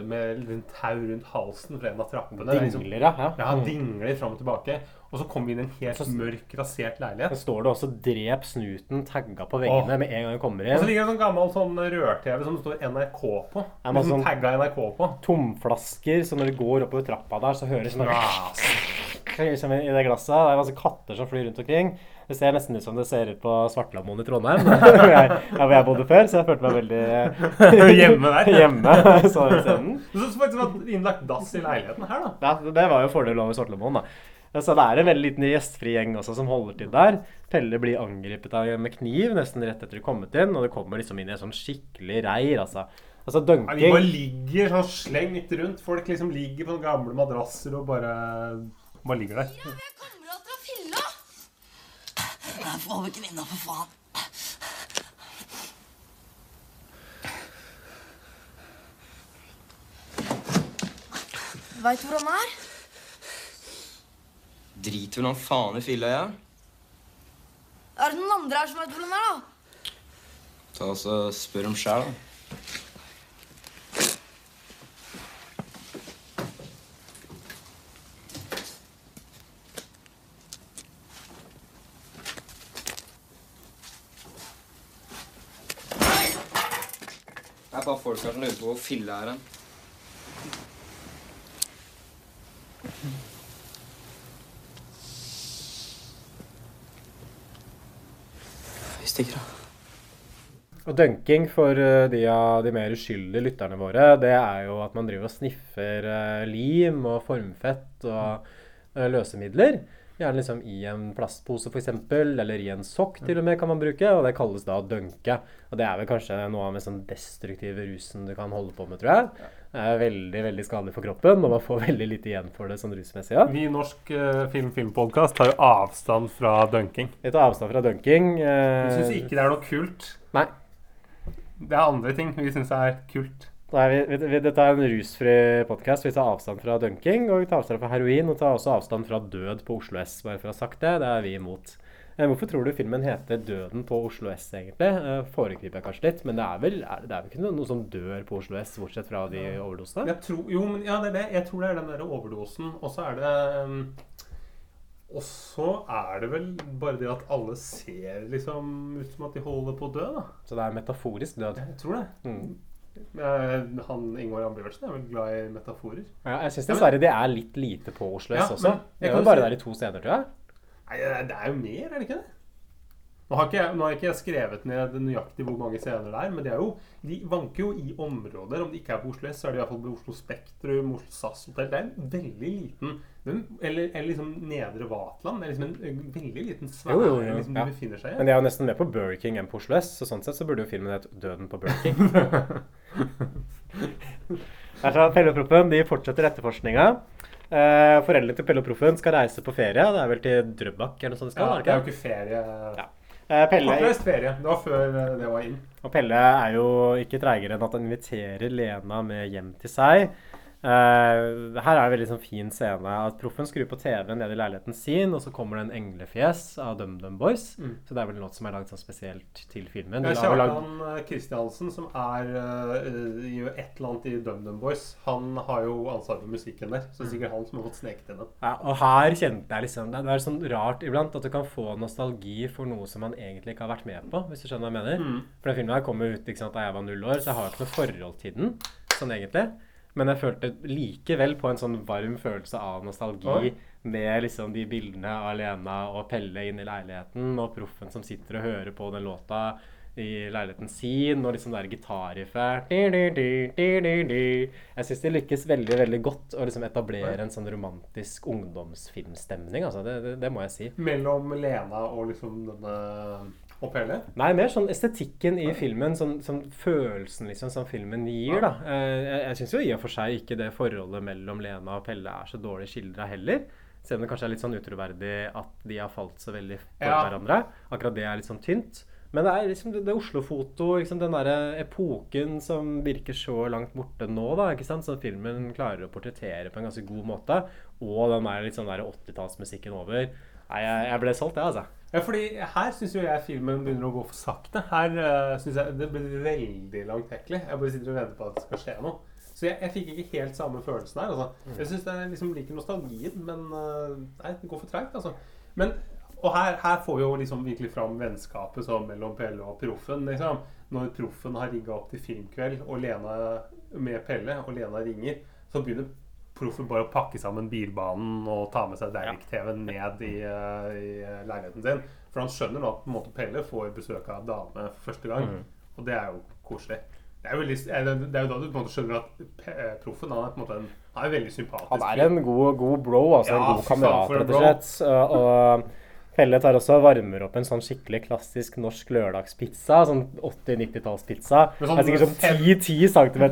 med en tau rundt halsen fra en av trappene. Liksom- Dingler, ja. ja. ja, Mm. dingler fram og tilbake. Og så kommer vi inn i en helt Så- mørk, rasert Så Der står det også 'drep snuten' tagga på veggene Åh. med en gang vi kommer inn. Og så ligger det en sånn gammel sånn rør-TV som det står NRK på. Ja, men Liksom sånn- tagga NRK på. Tomflasker, så når du går oppover trappa der, så høres det. Liksom <laughs> i det glasset. Det er masse katter som flyr rundt omkring. Det ser nesten ut som det ser ut på Svartlamoen i Trondheim. <laughs> jeg, der hvor jeg bodde før, så jeg følte meg veldig <laughs> Hjemme der. hjemme <laughs> så scenen. Så så faktisk var det innlagt dass i leiligheten her, da. Ja, det var jo fordelen over Svartlamoen, da. Så det er en veldig liten gjestfri gjeng også som holder til der. Pelle blir angrepet av med kniv nesten rett etter de kommet inn, og det kommer liksom inn i et sånn skikkelig reir, altså. Altså Ja, de bare ligger sånn slengt rundt. Folk liksom ligger på gamle madrasser og bare, bare ligger der. Kamerater av filla! Nei, får vekk venninna, for faen. Veit du hvor han er? Driter vel han faen i filla, ja? Er det noen andre her som veit hvor han er, da? Ta oss og Spør om sjæl, da. Folk som lurer på hvor filla er hen. Vi stikker av. Og dunking for eh, de av de mer uskyldige lytterne våre, det er jo at man driver og sniffer eh, lim og formfett og eh, løsemidler. Gjerne liksom i en plastpose f.eks., eller i en sokk til og med kan man bruke. Og det kalles da å dunke. Og det er vel kanskje noe av den sånn destruktive rusen du kan holde på med, tror jeg. Det er veldig veldig skadelig for kroppen, og man får veldig lite igjen for det sånn rusmessig. Ja. Vi i Norsk uh, film filmpodkast tar jo avstand fra dunking. Vi tar avstand fra dunking. Vi eh, syns ikke det er noe kult. Nei. Det er andre ting vi syns er kult. Nei, vi, vi, dette er en rusfri podkast. Vi tar avstand fra dunking, og vi tar avstand fra heroin. Og tar også avstand fra død på Oslo S, bare for å ha sagt det. Det er vi imot. Eh, Hvorfor tror du filmen heter 'Døden på Oslo S', egentlig? Eh, Foregriper jeg kanskje litt, men det er vel, er, det er vel ikke noe, noe som dør på Oslo S, bortsett fra de overdosene? Jeg tror, jo, men ja, det er det. Jeg tror det er den der overdosen. Og så er det um, Og så er det vel bare det at alle ser liksom ut som at de holder på å dø, da. Så det er metaforisk død. Jeg tror det. Mm. Eh, Han Ingvar Ambjørnsen er vel glad i metaforer. Ja, jeg syns dessverre det er litt lite på S Ja, også. jeg Det er kan jo bare der i to steder, tror jeg. Nei, det er jo mer, er det ikke det? Nå har ikke, jeg, nå har ikke jeg skrevet ned nøyaktig hvor mange scener det er, men det er jo, de vanker jo i områder. Om det ikke er på Oslo S, så er det iallfall på Oslo Spektrum, Oslo SAS Hotell. Det er en veldig liten eller, eller liksom Nedre Vatland. Det er liksom en, veldig liten sfære liksom, ja. befinner seg i. Men de er jo nesten mer på Burger King enn på Oslo S, så sånn sett så burde jo filmen hett 'Døden på Burger King'. <laughs> Altså, Pelle og Proffen de fortsetter etterforskninga. Eh, foreldrene til Pelle og Proffen skal reise på ferie. Det er vel til Drøbak eller noe sånt de skal? Ja, det er jo ikke? ferie. Ja. Eh, Pelle, Kortreist ferie. Det var før eh, det var inn. og Pelle er jo ikke treigere enn at han inviterer Lena med hjem til seg. Eh, her er det veldig sånn fin scene at Proffen skrur på TV-en nede i leiligheten sin, og så kommer det en englefjes av DumDum Boys. Mm. Så det er vel en låt som er lagd sånn spesielt til filmen. Lagd- Kjartan eh, Kristiansen, som er uh, gjør et eller annet i DumDum Boys. Han har jo ansvar for musikken der, så det er sikkert han som har fått sneket inn den. Ja, og her kjente jeg liksom Det er sånn rart iblant at du kan få nostalgi for noe som man egentlig ikke har vært med på, hvis du skjønner hva jeg mener. Mm. For den filmen her kom jo ut ikke sant, da jeg var null år, så jeg har jo ikke noe forhold til den, sånn egentlig. Men jeg følte likevel på en sånn varm følelse av nostalgi Oi. med liksom de bildene av Lena og Pelle inn i leiligheten, og proffen som sitter og hører på den låta i leiligheten sin, og liksom det der gitarriffet Jeg syns de lykkes veldig veldig godt å liksom etablere en sånn romantisk ungdomsfilmstemning. Altså. Det, det, det må jeg si. Mellom Lena og liksom denne og hele? Nei, mer sånn estetikken i filmen, sånn, sånn følelsen liksom som filmen gir, da. Eh, Jeg, jeg syns jo i og for seg ikke det forholdet mellom Lena og Pelle er så dårlig skildra heller. Selv om det kanskje er litt sånn utroverdig at de har falt så veldig for Ja. hverandre. Akkurat det er litt sånn tynt. Men det er liksom det, det Oslo-foto, liksom den derre epoken som virker så langt borte nå, da, ikke sant? Som filmen klarer å portrettere på en ganske god måte. Og den der litt sånn der 80-tallsmusikken over. Nei, jeg, jeg ble solgt, jeg, altså. Ja, fordi her syns jo jeg filmen begynner å gå for sakte. Her uh, syns jeg det blir veldig langtekkelig. Jeg bare sitter og venter på at det skal skje noe. Så jeg, jeg fikk ikke helt samme følelsen her. Altså. Jeg syns jeg liksom liker nostalgien, men uh, nei, det går for treigt, altså. Men, og her, her får vi jo liksom virkelig fram vennskapet så, mellom Pelle og Proffen. Liksom. Når Proffen har rigga opp til filmkveld og Lena med Pelle, og Lena ringer, så begynner Proffen bare å pakke sammen bilbanen og ta med seg Deirik-TV-en ned i, eh, i eh, leiligheten sin. For han skjønner nå at på en måte, Pelle får besøk av dame for første gang. Og det er jo koselig. Det er, jo veldig, eh, det er jo da du på en måte skjønner at Proffen han er på en måte en, han er veldig sympatisk. Han er en god, god bro, altså en god kamerat, rett og slett. Og Pelle tar også og varmer opp en sånn skikkelig klassisk norsk lørdagspizza. Sånn 80-90-tallspizza. Med Det sånn er sikkert sånn 10-10 cm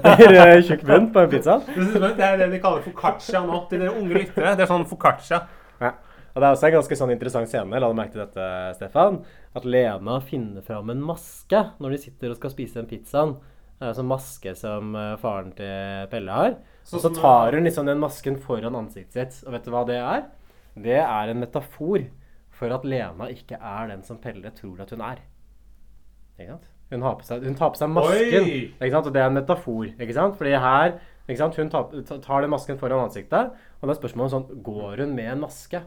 tjukk bunn på en pizza. <laughs> Det er det de kaller foccaccia nå. Til dere unge lyttere. Det er sånn foccaccia. Ja. Og det er også en ganske sånn interessant scene, la du merke til dette, Stefan, at Lena finner fram en maske når de sitter og skal spise den pizzaen. Det er en sånn maske som eh, faren til Pelle har. Sånn Og så tar hun liksom den masken foran ansiktet sitt. Og vet du hva det er? Det er en metafor for at Lena ikke er den som Pelle tror at hun er. Ikke sant? Hun, har på seg, hun tar på seg masken, Oi! ikke sant? og det er en metafor. ikke sant? Fordi her ikke sant? Hun tar, tar den masken foran ansiktet, og da er spørsmålet sånn Går hun med en maske?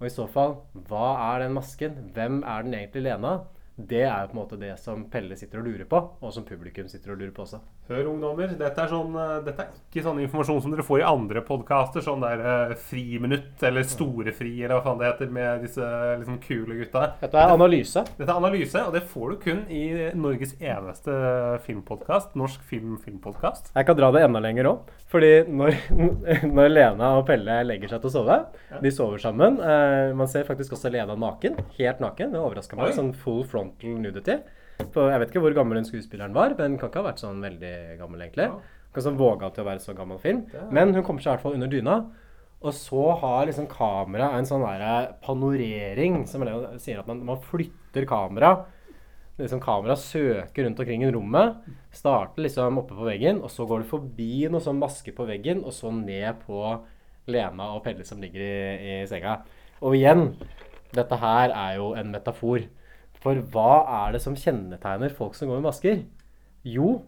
Og i så fall, hva er den masken? Hvem er den egentlig Lena? Det er jo på en måte det som Pelle sitter og lurer på, og som publikum sitter og lurer på også. Hør, ungdommer. Dette er, sånn, eh, dette er ikke sånn informasjon som dere får i andre podkaster. Sånn der eh, Friminutt eller Storefri eller hva faen det heter med disse liksom, kule gutta. Dette er analyse. Dette er analyse, og det får du kun i Norges eneste filmpodkast. Norsk film filmpodkast. Jeg kan dra det enda lenger òg. Fordi når, <laughs> når Lena og Pelle legger seg til å sove De sover sammen. Eh, man ser faktisk også Lena naken. Helt naken. Det overraska meg. Sånn full frontal nudity. På, jeg vet ikke hvor gammel den skuespilleren var, men kan ikke ha vært sånn veldig gammel, egentlig. Ikke sånn våga til å være så gammel film. Men hun kommer seg i hvert fall under dyna. Og så har liksom kameraet en sånn der panorering, som Lena sier at man, man flytter kamera liksom kameraet søker rundt omkring i rommet. Starter liksom oppe på veggen, og så går det forbi noe sånn maske på veggen, og så ned på Lena og Pelle som ligger i, i senga. Og igjen, Dette her er jo en metafor. For hva er det som kjennetegner folk som går med masker? Jo,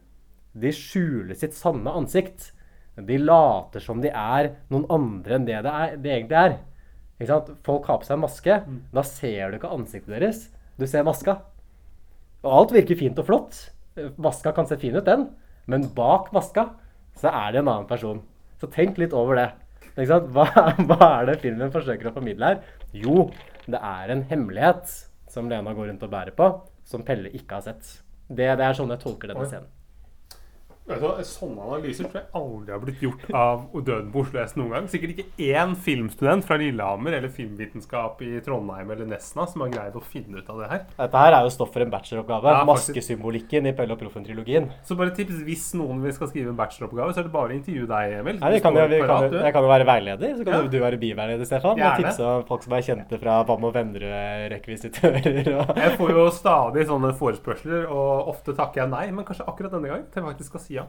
de skjuler sitt sanne ansikt. De later som de er noen andre enn det det, er, det egentlig er. Ikke sant? Folk har på seg en maske. Da ser du ikke ansiktet deres. Du ser maska. Og alt virker fint og flott. Maska kan se fin ut, den. Men bak maska så er det en annen person. Så tenk litt over det. Ikke sant? Hva, <laughs> hva er det filmen forsøker å formidle her? Jo, det er en hemmelighet som Lena går rundt og bærer på, som Pelle ikke har sett. Det, det er sånn jeg tolker denne Oi. scenen. Sånne analyser tror jeg aldri har blitt gjort av Døden på Oslo S noen gang. Sikkert ikke én filmstudent fra Lillehammer eller filmvitenskap i Trondheim eller Nesna som har greid å finne ut av det her. Dette her er jo stoff for en bacheloroppgave. Ja. Maskesymbolikken i Pelle og Proffen-trilogien. Så bare tips hvis noen vil skal skrive en bacheloroppgave, så er det bare å intervjue deg, Emil. Nei, kan jo, vi kan, jo- jeg kan jo være veileder, så kan Ja. du være biveileder, Stefan. Og tipse folk som er kjente fra Bam og Vennerød-rekvisitører. Og... Jeg får jo stadig sånne forespørsler, og ofte takker jeg nei, men kanskje akkurat denne gang til jeg faktisk skal si ja.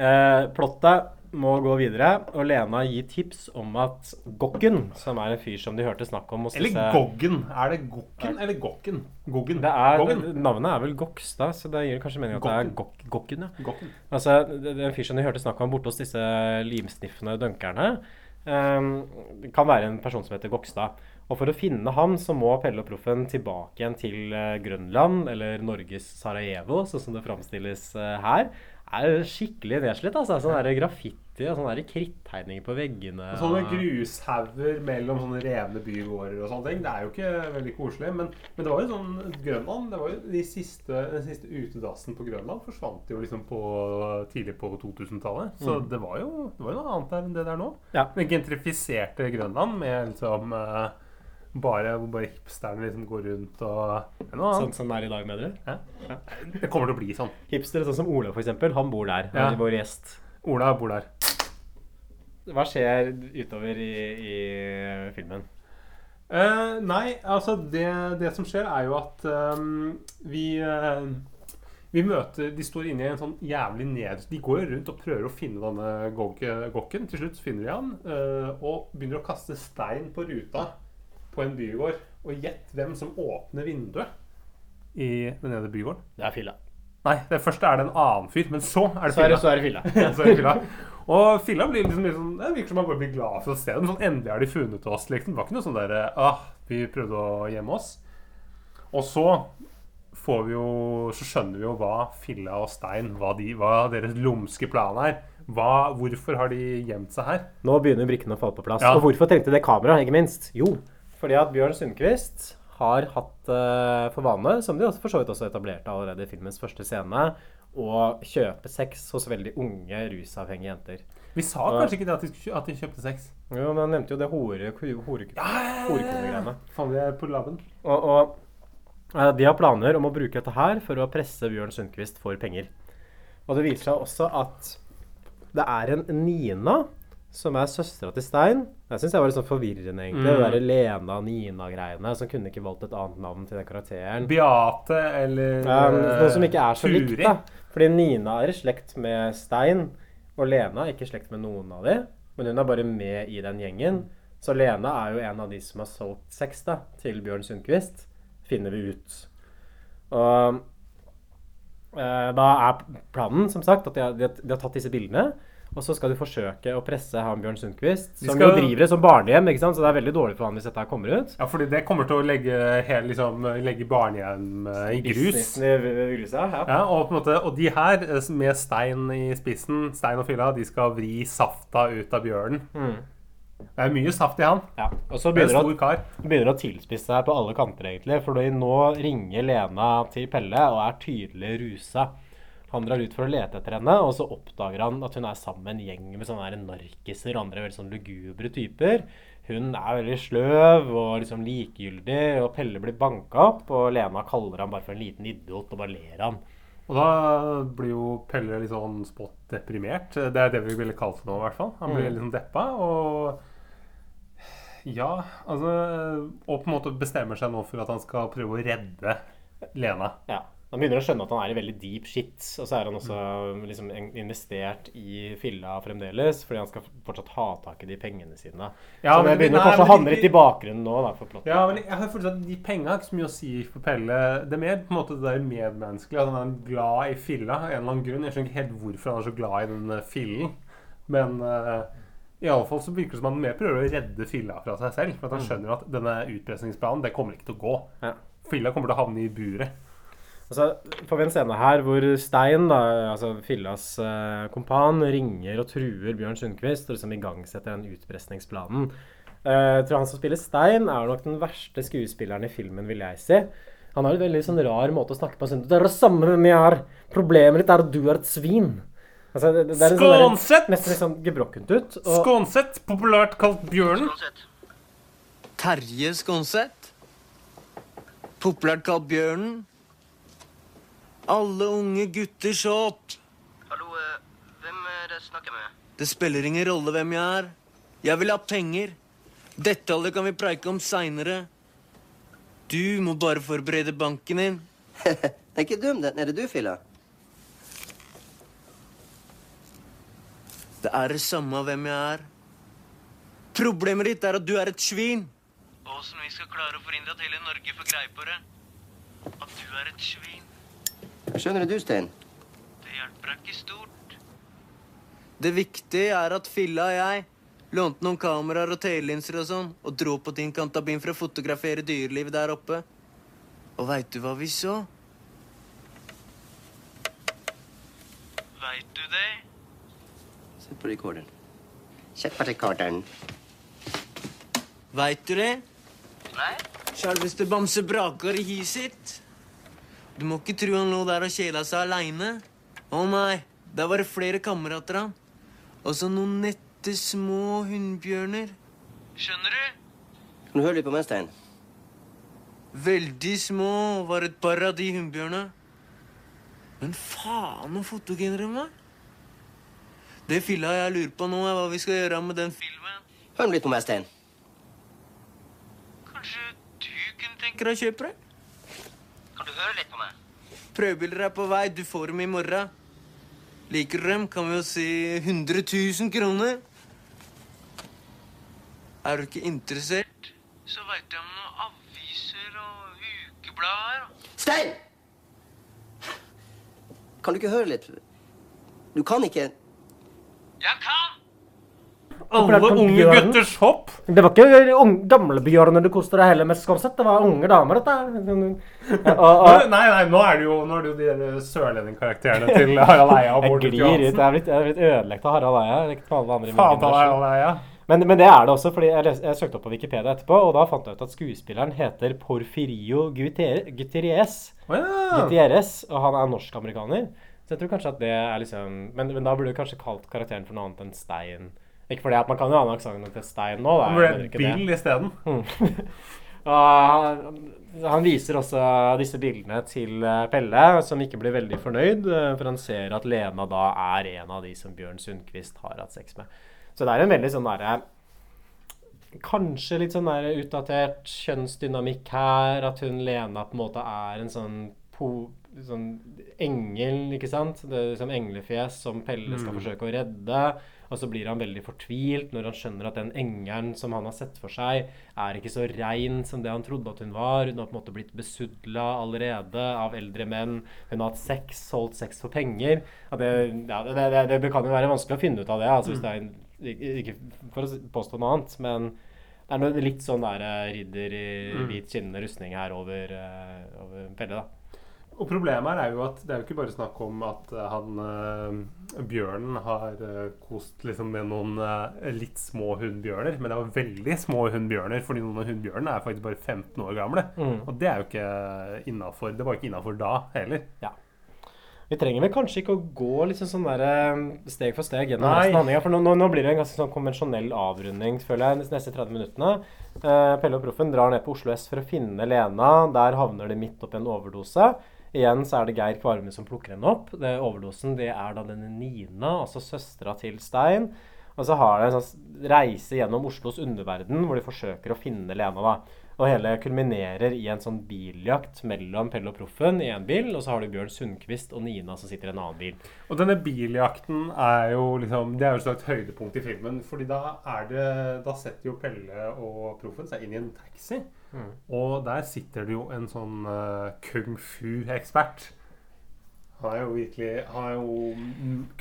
Eh, plottet må gå videre, og Lena gir tips om at Gokken, som er en fyr som de hørte snakk om hos Eller disse- Goggen. Er det Gokken eller Gokken? Goggen. Det er, Goggen. navnet er vel Gokstad, så det gir kanskje mening at det er Gokken. Gok Gokken. Ja. Gokken. Altså, det er en fyr som de hørte snakk om borte hos disse limsniffende dunkerne. Um, det kan være en person som heter Gokstad. Og for å finne ham, så må Pelle og Proffen tilbake igjen til eh, Grønland, eller Norges Sarajevo, sånn som det framstilles eh, her. Er skikkelig nedslitt, altså. Sånn der graffiti og sånne krittegninger på veggene. Og Sånne grushauger mellom sånne revne bygårder og sånne ting. Det er jo ikke veldig koselig. Men, men det var jo sånn Grønland det var jo de siste, Den siste utedassen på Grønland forsvant jo liksom på tidlig på 2000-tallet. Så det var jo det var jo noe annet der enn det der nå. Ja. Gentrifiserte Grønland med liksom eh, bare hvor bare hipsterne liksom går rundt og er Sånn som det er i dag, mener du? Det kommer til å bli sånn. Hipstere sånn som Ola, for eksempel. Han bor der. Ja. Vår gjest. Ola bor der. Hva skjer utover i, i filmen? Eh, nei, altså det, det som skjer er jo at ehm, vi eh, Vi møter De står inne i en sånn jævlig ned... De går jo rundt og prøver å finne denne gog, gokken. Til slutt finner de han eh, og begynner å kaste stein på ruta på en bygård. Og gjett hvem som åpner vinduet i den ene bygården. Det er fylla. Nei, det første er det en annen fyr, men så er det Så er det, fylla. så er det fylla. <laughs> Så er det fylla. Og Filla blir liksom, litt sånn, det virker som han bare blir glad for å se dem. Sånn, endelig har de funnet oss. liksom. Det var ikke noe sånn der, ah, vi prøvde å gjemme oss. Og så får vi jo, så skjønner vi jo hva Filla og Stein, hva, de, hva deres lumske plan er. Hva, hvorfor har de gjemt seg her? Nå begynner brikkene å falle på plass. Ja. Og hvorfor trengte det kamera, ikke minst? Jo, fordi at Bjørn Sundquist har hatt uh, for vane, som de også for så vidt også etablerte allerede i filmens første scene, å kjøpe sex hos veldig unge, rusavhengige jenter. Vi sa kanskje ikke det at de, at de kjøpte sex. Jo, men han nevnte jo det hore, hore, horekonegreiene. Faen, vi er på labben. Og, og uh, de har planer om å bruke dette her for å presse Bjørn Sundquist for penger. Og det viser seg også at det er en Nina som er søstera til Stein. Jeg syns jeg var litt sånn forvirrende, egentlig. Det der Lena-Nina-greiene. Som kunne ikke valgt et annet navn til den karakteren. Beate eller um, noe som ikke er så Turi. likt, da. Fordi Nina er i slekt med Stein, og Lena er ikke i slekt med noen av de. Men hun er bare med i den gjengen. Så Lena er jo en av de som har solgt sex da, til Bjørn Sundquist, finner vi ut. Og eh, da er planen, som sagt, at de har, de har tatt disse bildene. Og så skal de forsøke å presse han Bjørn Sundquist, som skal- jo driver det som barnehjem. ikke sant? Så det er veldig dårlig for han hvis dette kommer ut. Ja, fordi det kommer til å legge, hele, liksom, legge barnehjem eh, i grus. I i gruset, ja. Ja, og, måte, og de her, eh, med Stein i spissen, Stein og Fylla, de skal vri safta ut av bjørnen. Det er mye saft i han. ja. Og så er begynner det å begynner å tilspisse seg på alle kanter, egentlig. For nå ringer Lena til Pelle og er tydelig rusa. Han drar ut for å lete etter henne, og så oppdager han at hun er sammen med en gjeng med sånne narkiser og andre veldig sånn lugubre typer. Hun er veldig sløv og liksom likegyldig, og Pelle blir banka opp, og Lena kaller ham bare for en liten idiot og bare ler han. Og da blir jo Pelle litt sånn spått deprimert. Det er det vi ville kalt det nå, i hvert fall. Han blir litt sånn deppa, og Ja, altså Og på en måte bestemmer seg nå for at han skal prøve å redde Lena. Ja. Han begynner å skjønne at han er i veldig deep shit, og så er han også liksom investert i fylla fremdeles, fordi han skal fortsatt ha tak i de pengene sine. Ja, så men det begynner nei, kanskje å handle litt i bakgrunnen nå, da, for plottet. Ja, men jeg har følelsen at De pengene har ikke så mye å si for Pelle. Det er mer på en måte det der medmenneskelige. At han er glad i filla av en eller annen grunn. Jeg skjønner ikke helt hvorfor han er så glad i den eh, fillen. Men uh, iallfall så virker det som han mer prøver å redde filla fra seg selv. For at han skjønner at denne utpressingsplanen det kommer ikke til å gå. Ja. Filla kommer til å havne i buret. Og så får vi en scene her hvor Stein, da, altså Fillas eh, kompan, ringer og truer Bjørn Sundquist og liksom igangsetter den utpressingsplanen. Eh, jeg tror han som spiller Stein, er nok den verste skuespilleren i filmen, vil jeg si. Han har en veldig sånn rar måte å snakke på. Sånn, det er det samme med meg her. Problemet ditt er at du er et svin. Altså, det, det er en sånn nesten litt sånn gebrokkent ut. Og, Skånsett, populært kalt Bjørnen. Terje Skånsett. Populært kalt Bjørnen. Alle unge gutter så opp. Hallo, eh, hvem er det jeg snakker med? Det spiller ingen rolle hvem jeg er. Jeg vil ha penger. Detaljer kan vi preike om seinere. Du må bare forberede banken din. <laughs> Den er ikke dum, den. Er det du, Filla? Det er det samme hvem jeg er. Problemet ditt er at du er et svin. Åssen vi skal klare å forhindre at hele Norge får greie på det? At du er et svin. Skjønner du, Stein? Det hjelper ikke stort. Det viktige er at Filla og jeg lånte noen kameraer og telelinser og sånn, og dro på din kantabin for å fotografere dyrelivet der oppe. Og veit du hva vi så? Veit du det? Sett på rekorderen. Sett på rekorderen. Veit du det? Nei? Sjølveste Bamse Brakar i hiet sitt. Du må ikke tro han lå der og kjela seg aleine. Å nei, der var det flere kamerater han. Og så noen nette små hunnbjørner. Skjønner du? Kan du høre litt på meg, Stein? Veldig små var et par av de hunnbjørna. Men faen noen fotogener de var. Det filla jeg lurer på nå, er hva vi skal gjøre med den filmen. Hør litt på meg, Stein. Kanskje du kunne tenke deg å kjøpe det? Kan du høre litt på meg? Prøvebilder er på vei. Du får dem i morgen. Liker du dem, kan vi jo si 100 000 kroner. Er du ikke interessert, så veit jeg om noen aviser og ukeblader. Stein! Kan du ikke høre litt? Du kan ikke Jeg kan! Alle unge gutters hopp. Det var ikke unge, gamle bjørner du koste deg heller med, Skånseth. Det var unge damer, dette. Og, og, Nei, nei, nå er det jo, nå er det jo de sørlendingkarakterene til Harald Eia og Bård. Johansen. Jeg er blitt, blitt ødelagt av Harald Eia. Faen ta. Harald Eia. Men, men det er det også, fordi jeg, les, jeg søkte opp på Wikipedia etterpå, og da fant jeg ut at skuespilleren heter Porfirio Gutierrez. Oh, ja. Gutierrez, og han er norsk-amerikaner. Så jeg tror kanskje at det er liksom Men, men da burde du kanskje kalt karakteren for noe annet enn Stein. Ikke fordi at man kan jo ha en aksent til Stein nå, da. Han ble. Bill isteden. Mm. <laughs> han, han viser også disse bildene til eh, Pelle, som ikke blir veldig fornøyd, eh, for han ser at Lena da er en av de som Bjørn Sundquist har hatt sex med. Så det er en veldig sånn derre Kanskje litt sånn der utdatert kjønnsdynamikk her. At hun Lena på en måte er en sånn, po, sånn engel, ikke sant? Det er liksom englefjes som Pelle skal forsøke å redde. Og så blir han veldig fortvilt når han skjønner at den engelen som han har sett for seg, er ikke så rein som det han trodde at hun var. Hun har på en måte blitt besudla allerede av eldre menn. Hun har hatt sex, solgt sex for penger. Det, ja, det, det, det, kan jo være vanskelig å finne ut av det, altså, en, ikke for å påstå noe annet, men det er noe litt sånn der eh, ridder i hvit skinnende rustning her over, eh, over Pelle, da. Og problemet her er jo at det er jo ikke bare snakk om at eh, han eh, bjørnen har eh, kost liksom med noen eh, litt små hunnbjørner, men det var veldig små hunnbjørner, fordi noen av hunnbjørnene er faktisk bare 15 år gamle. Mm. Og det er jo ikke innafor. Det var ikke innafor da heller. Ja. Vi trenger vel kanskje ikke å gå liksom sånn der, eh, steg for steg gjennom Nei. resten av handlinga. For nå, nå, nå blir det en ganske sånn konvensjonell avrunding, føler jeg, de neste 30 minuttene. Eh, Pelle og Proffen drar ned på Oslo S for å finne Lena. Der havner de midt oppi en overdose. Igjen så er det Geir Kvarme som plukker henne opp. Det, overdosen det er da denne Nina, altså søstera til Stein. Og så har de en sånn reise gjennom Oslos underverden hvor de forsøker å finne Lena. da. Og hele kulminerer i en sånn biljakt mellom Pelle og Proffen i en bil, og så har du Bjørn Sundquist og Nina som sitter i en annen bil. Og denne biljakten er jo liksom Det er jo et slags høydepunkt i filmen. fordi da det Da setter jo Pelle og Proffen seg inn i en taxi. Og der sitter det jo en sånn uh, kung fu-ekspert. Han er jo virkelig Han er jo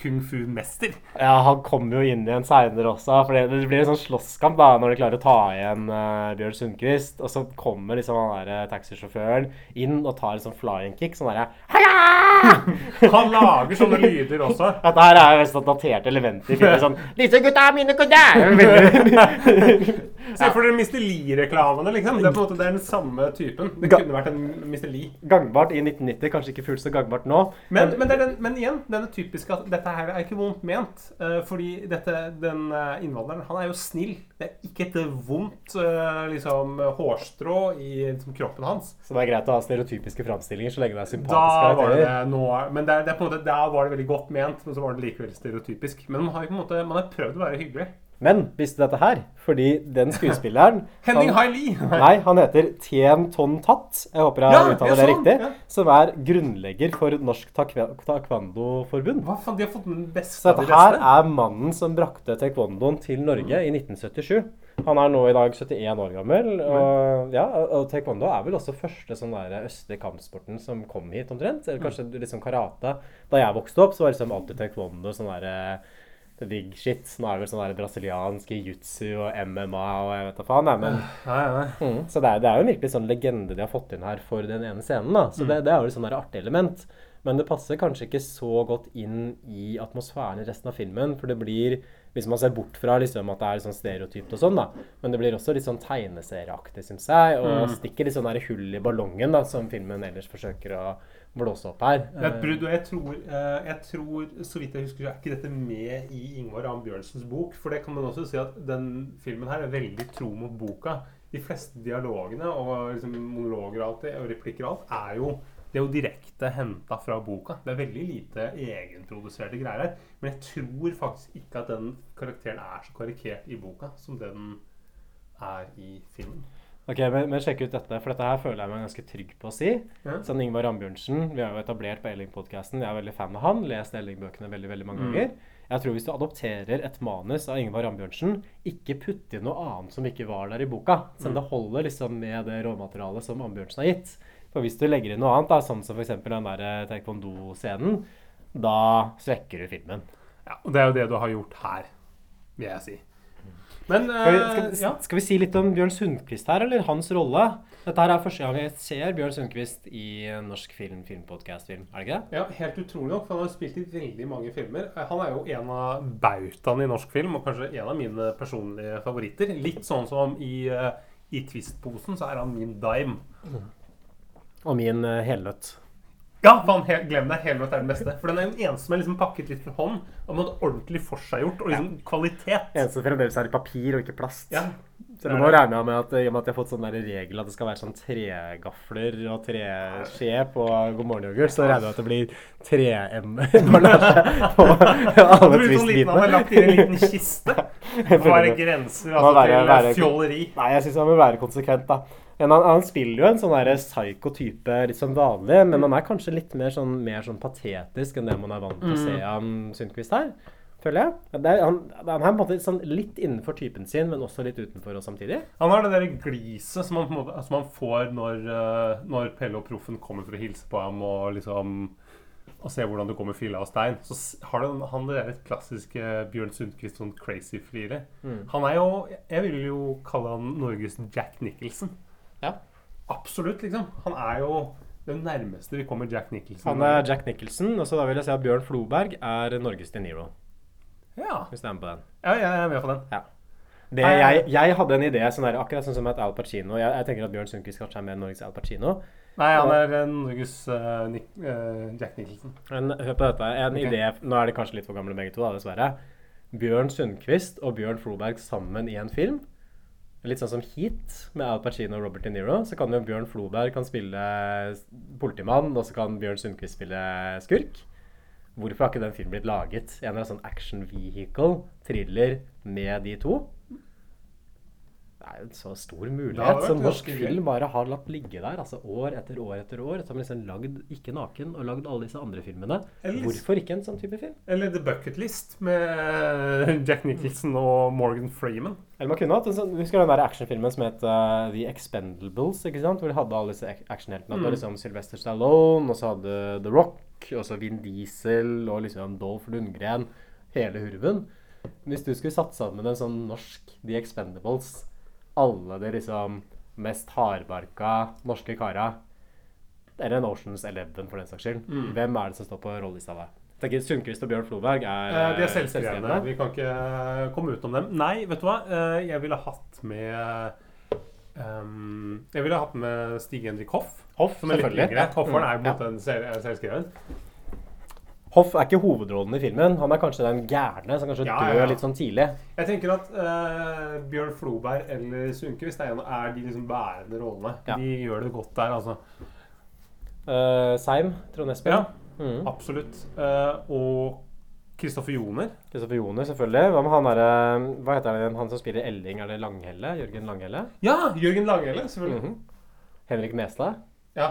kung fu-mester. Ja, han kommer jo inn igjen seinere også, for det, blir en sånn slåsskamp da, når de klarer å ta igjen uh, Bjørn Sundquist. Og så kommer liksom han der eh, taxisjåføren inn og tar en sånn flying kick. Sånn derre <laughs> Han lager sånne <laughs> lyder også. Dette her er jo mest sånn daterte elementer i filmen. Sånn 'Disse gutta er mine kunder!' <laughs> Se for dere Mr. Lee-reklamene, liksom. Det er på en måte den samme typen. Det kunne vært en Mr. Lee. Gangbart i 1990, kanskje ikke fullt så gangbart nå. Men, men, det den, men igjen, denne typiske at dette her er ikke vondt ment. eh, fordi dette, den eh, innvandreren, han er jo snill. Det er ikke et vondt eh, liksom, hårstrå i liksom, kroppen hans. Så det er greit å ha stereotypiske framstillinger så lenge det er sympatiske karakterer. men det det på en måte, da var det veldig godt ment, men så var det likevel stereotypisk. Men man har på en måte, man har prøvd å være hyggelig. Men visste dette her? Fordi den skuespilleren <laughs> Henning Haili! <laughs> Nei, han heter Tien Ton Tat. Jeg håper jeg Ja, uttaler ja, det riktig. ja. Som er grunnlegger for Norsk Taekwondo-forbund. Hva faen, de har fått den beste Så dette her er mannen som brakte taekwondoen til Norge i 1977. Han er nå i dag 71 år gammel. Og, ja, og taekwondo er vel også første sånn der østlige kampsporten som kom hit, omtrent. Eller kanskje liksom karate. Da jeg vokste opp, så var det liksom alltid taekwondo sånn derre big shit. Nå er det vel sånn brasiliansk jiu-jitsu og MMA og jeg vet da faen. Nei, Men, Nei, nei. mm, så det er, det er jo en virkelig sånn legende de har fått inn her for den ene scenen. da. Så det, det er jo et sånn artig element. Men det passer kanskje ikke så godt inn i atmosfæren i resten av filmen. For det blir, hvis man ser bort fra liksom at det er sånn stereotypt og sånn, da. Men det blir også litt sånn tegneserieaktig, syns jeg. Og stikker litt sånn der hull i ballongen, da, som filmen ellers forsøker å blåse opp her. Det er et brudd, og jeg tror, eh, jeg tror, så vidt jeg husker, så er ikke dette med i Ingvar Am Bjørnsens bok. For det kan man også si at den filmen her er veldig tro mot boka. De fleste dialogene og liksom monologer og alt det, og replikker og alt, er jo det er jo direkte henta fra boka. Det er veldig lite egenproduserte greier her. Men jeg tror faktisk ikke at den karakteren er så karikert i boka som det den er i filmen. Ok, men, men sjekk ut dette, for dette her føler jeg meg ganske trygg på å si. Ja. Sånn Ingvar Ambjørnsen, vi har jo etablert på Elling-podkasten, jeg er veldig fan av han, lest Elling-bøkene veldig veldig mange ganger. Jeg tror hvis du adopterer et manus av Ingvar Ambjørnsen, ikke putt inn noe annet som ikke var der i boka. Så det holder liksom med det råmaterialet som Ambjørnsen har gitt. For hvis du legger inn noe annet, da, sånn som f.eks. den der eh, taekwondo-scenen, da svekker du filmen. Ja, og det er jo det du har gjort her, vil jeg si. Men Skal vi, eh, skal, ja. skal vi si litt om Bjørn Sundquist her, eller hans rolle? Dette her er første gang jeg ser Bjørn Sundquist i norsk film, filmpodcast-film. Er det ikke det? Ja, Helt utrolig nok, for han har spilt i veldig mange filmer. Eh, Han er jo en av bautaene i norsk film, og kanskje en av mine personlige favoritter. Litt sånn som i, eh, i Twist-posen, så er han min dime. Og min uh, helnøtt. Ja, faen, he glem det. Helnøtt er den beste. For den er den eneste som er liksom pakket litt for hånd, og med ordentlig forseggjort, og liksom kvalitet. Eneste fremdeles er i papir og ikke plast. Ja. Så du må regne med at, i og med at jeg har fått sånn der regel at det skal være sånn tregafler og treskje på God morgen yoghurt, så regner jeg med at det blir 3M-emballasje <laughs> på alle sånn liten, han er twist-bitene. lagt i en liten kiste. <laughs> Hva er grenser altså, være- til være- fjolleri. Nei, jeg syns man vil være konsekvent, da. Men han, han spiller jo en sånn der psycho-type litt sånn vanlig, men han er kanskje litt mer sånn, mer sånn patetisk enn det man er vant til å se av Sundquist her. Føler jeg. Det er, han, han er på en måte sånn litt innenfor typen sin, men også litt utenfor og samtidig. Han har det der gliset som som han får når, eh, når Pelle og Proffen kommer for å hilse på ham og liksom og se hvordan det går med filla og stein. Så har den, han det der klassiske Bjørn Sundquist sånn crazy-fliret. Han er jo Jeg vil jo kalle han Norges Jack Nicholson. Ja. Absolutt, liksom. Han er jo det nærmeste vi kommer Jack Nicholson. Han er Jack Nicholson, og så da vil jeg si at Bjørn Floberg er Norges De Niro. Ja. Hvis du er med på den. ja, jeg er med på den. Det, jeg, jeg hadde en idé sånn der, akkurat sånn som et Al Pacino. Jeg, jeg tenker at Bjørn Sundquist kanskje er mer Norges Al Pacino. Nei, han er eh, Norges uh, Nick, uh, Jack Nicholson. Men hør på dette. En okay. idé Nå er de kanskje litt for gamle begge to, da, dessverre. Bjørn Sundquist og Bjørn Floberg sammen i en film. Litt sånn som Heat med Al Pacino og Robert De Niro. Så kan jo Bjørn Floberg kan spille politimann, og så kan Bjørn Sundquist spille skurk. Hvorfor har ikke den filmen blitt laget? En eller annen sånn action vehicle, thriller, med de to? Det er jo en så stor mulighet som norsk film bare har latt ligge der. altså År etter år etter år. Så har man liksom lagd Ikke naken og lagd alle disse andre filmene. Eller- Hvorfor ikke en sånn type film? Eller The Bucket List med Jack Nicholson og Morgan Freeman. Eller man kunne hatt en sånn, Husker den der actionfilmen som het uh, The Expendables? ikke sant? Hvor de hadde alle disse ac- actionheltene. Mm. liksom Sylvester Stallone, og så hadde The Rock, og så Vin Diesel og liksom Dolph Lundgren. Hele hurven. Hvis du skulle satt sammen en sånn norsk The Expendables, alle de liksom mest hardbarka norske kara Eller en Oceans Eleven, for den saks skyld. Hvem er det som står på rollelista? Jeg tenker Sundquist og Bjørn Floberg er Eh, de er eh, selvskrevne. Vi kan ikke komme utenom dem. Nei, vet du hva? Eh, jeg ville hatt med um, Jeg ville hatt med Stig-Henrik Hoff. Hoff, Som er litt yngre. Hofferen er på en måte er selvskreven. Hoff er ikke hovedrollen i filmen. Han er kanskje den gærne som kanskje Ja, dør ja, litt sånn tidlig. Jeg tenker at uh, Bjørn Floberg eller Sundquist er, er de liksom bærende rollene. Ja. De gjør det godt der, altså. Uh, Seim, Trond Espen. Ja, Mm. absolutt. Uh, og Kristoffer Joner. Kristoffer Joner, selvfølgelig. Hva med han derre Hva heter han? Han som spiller Elling? Er det Langhelle? Jørgen Langhelle? Ja! Jørgen Langhelle, selvfølgelig. Mhm. Henrik Mestad? Ja.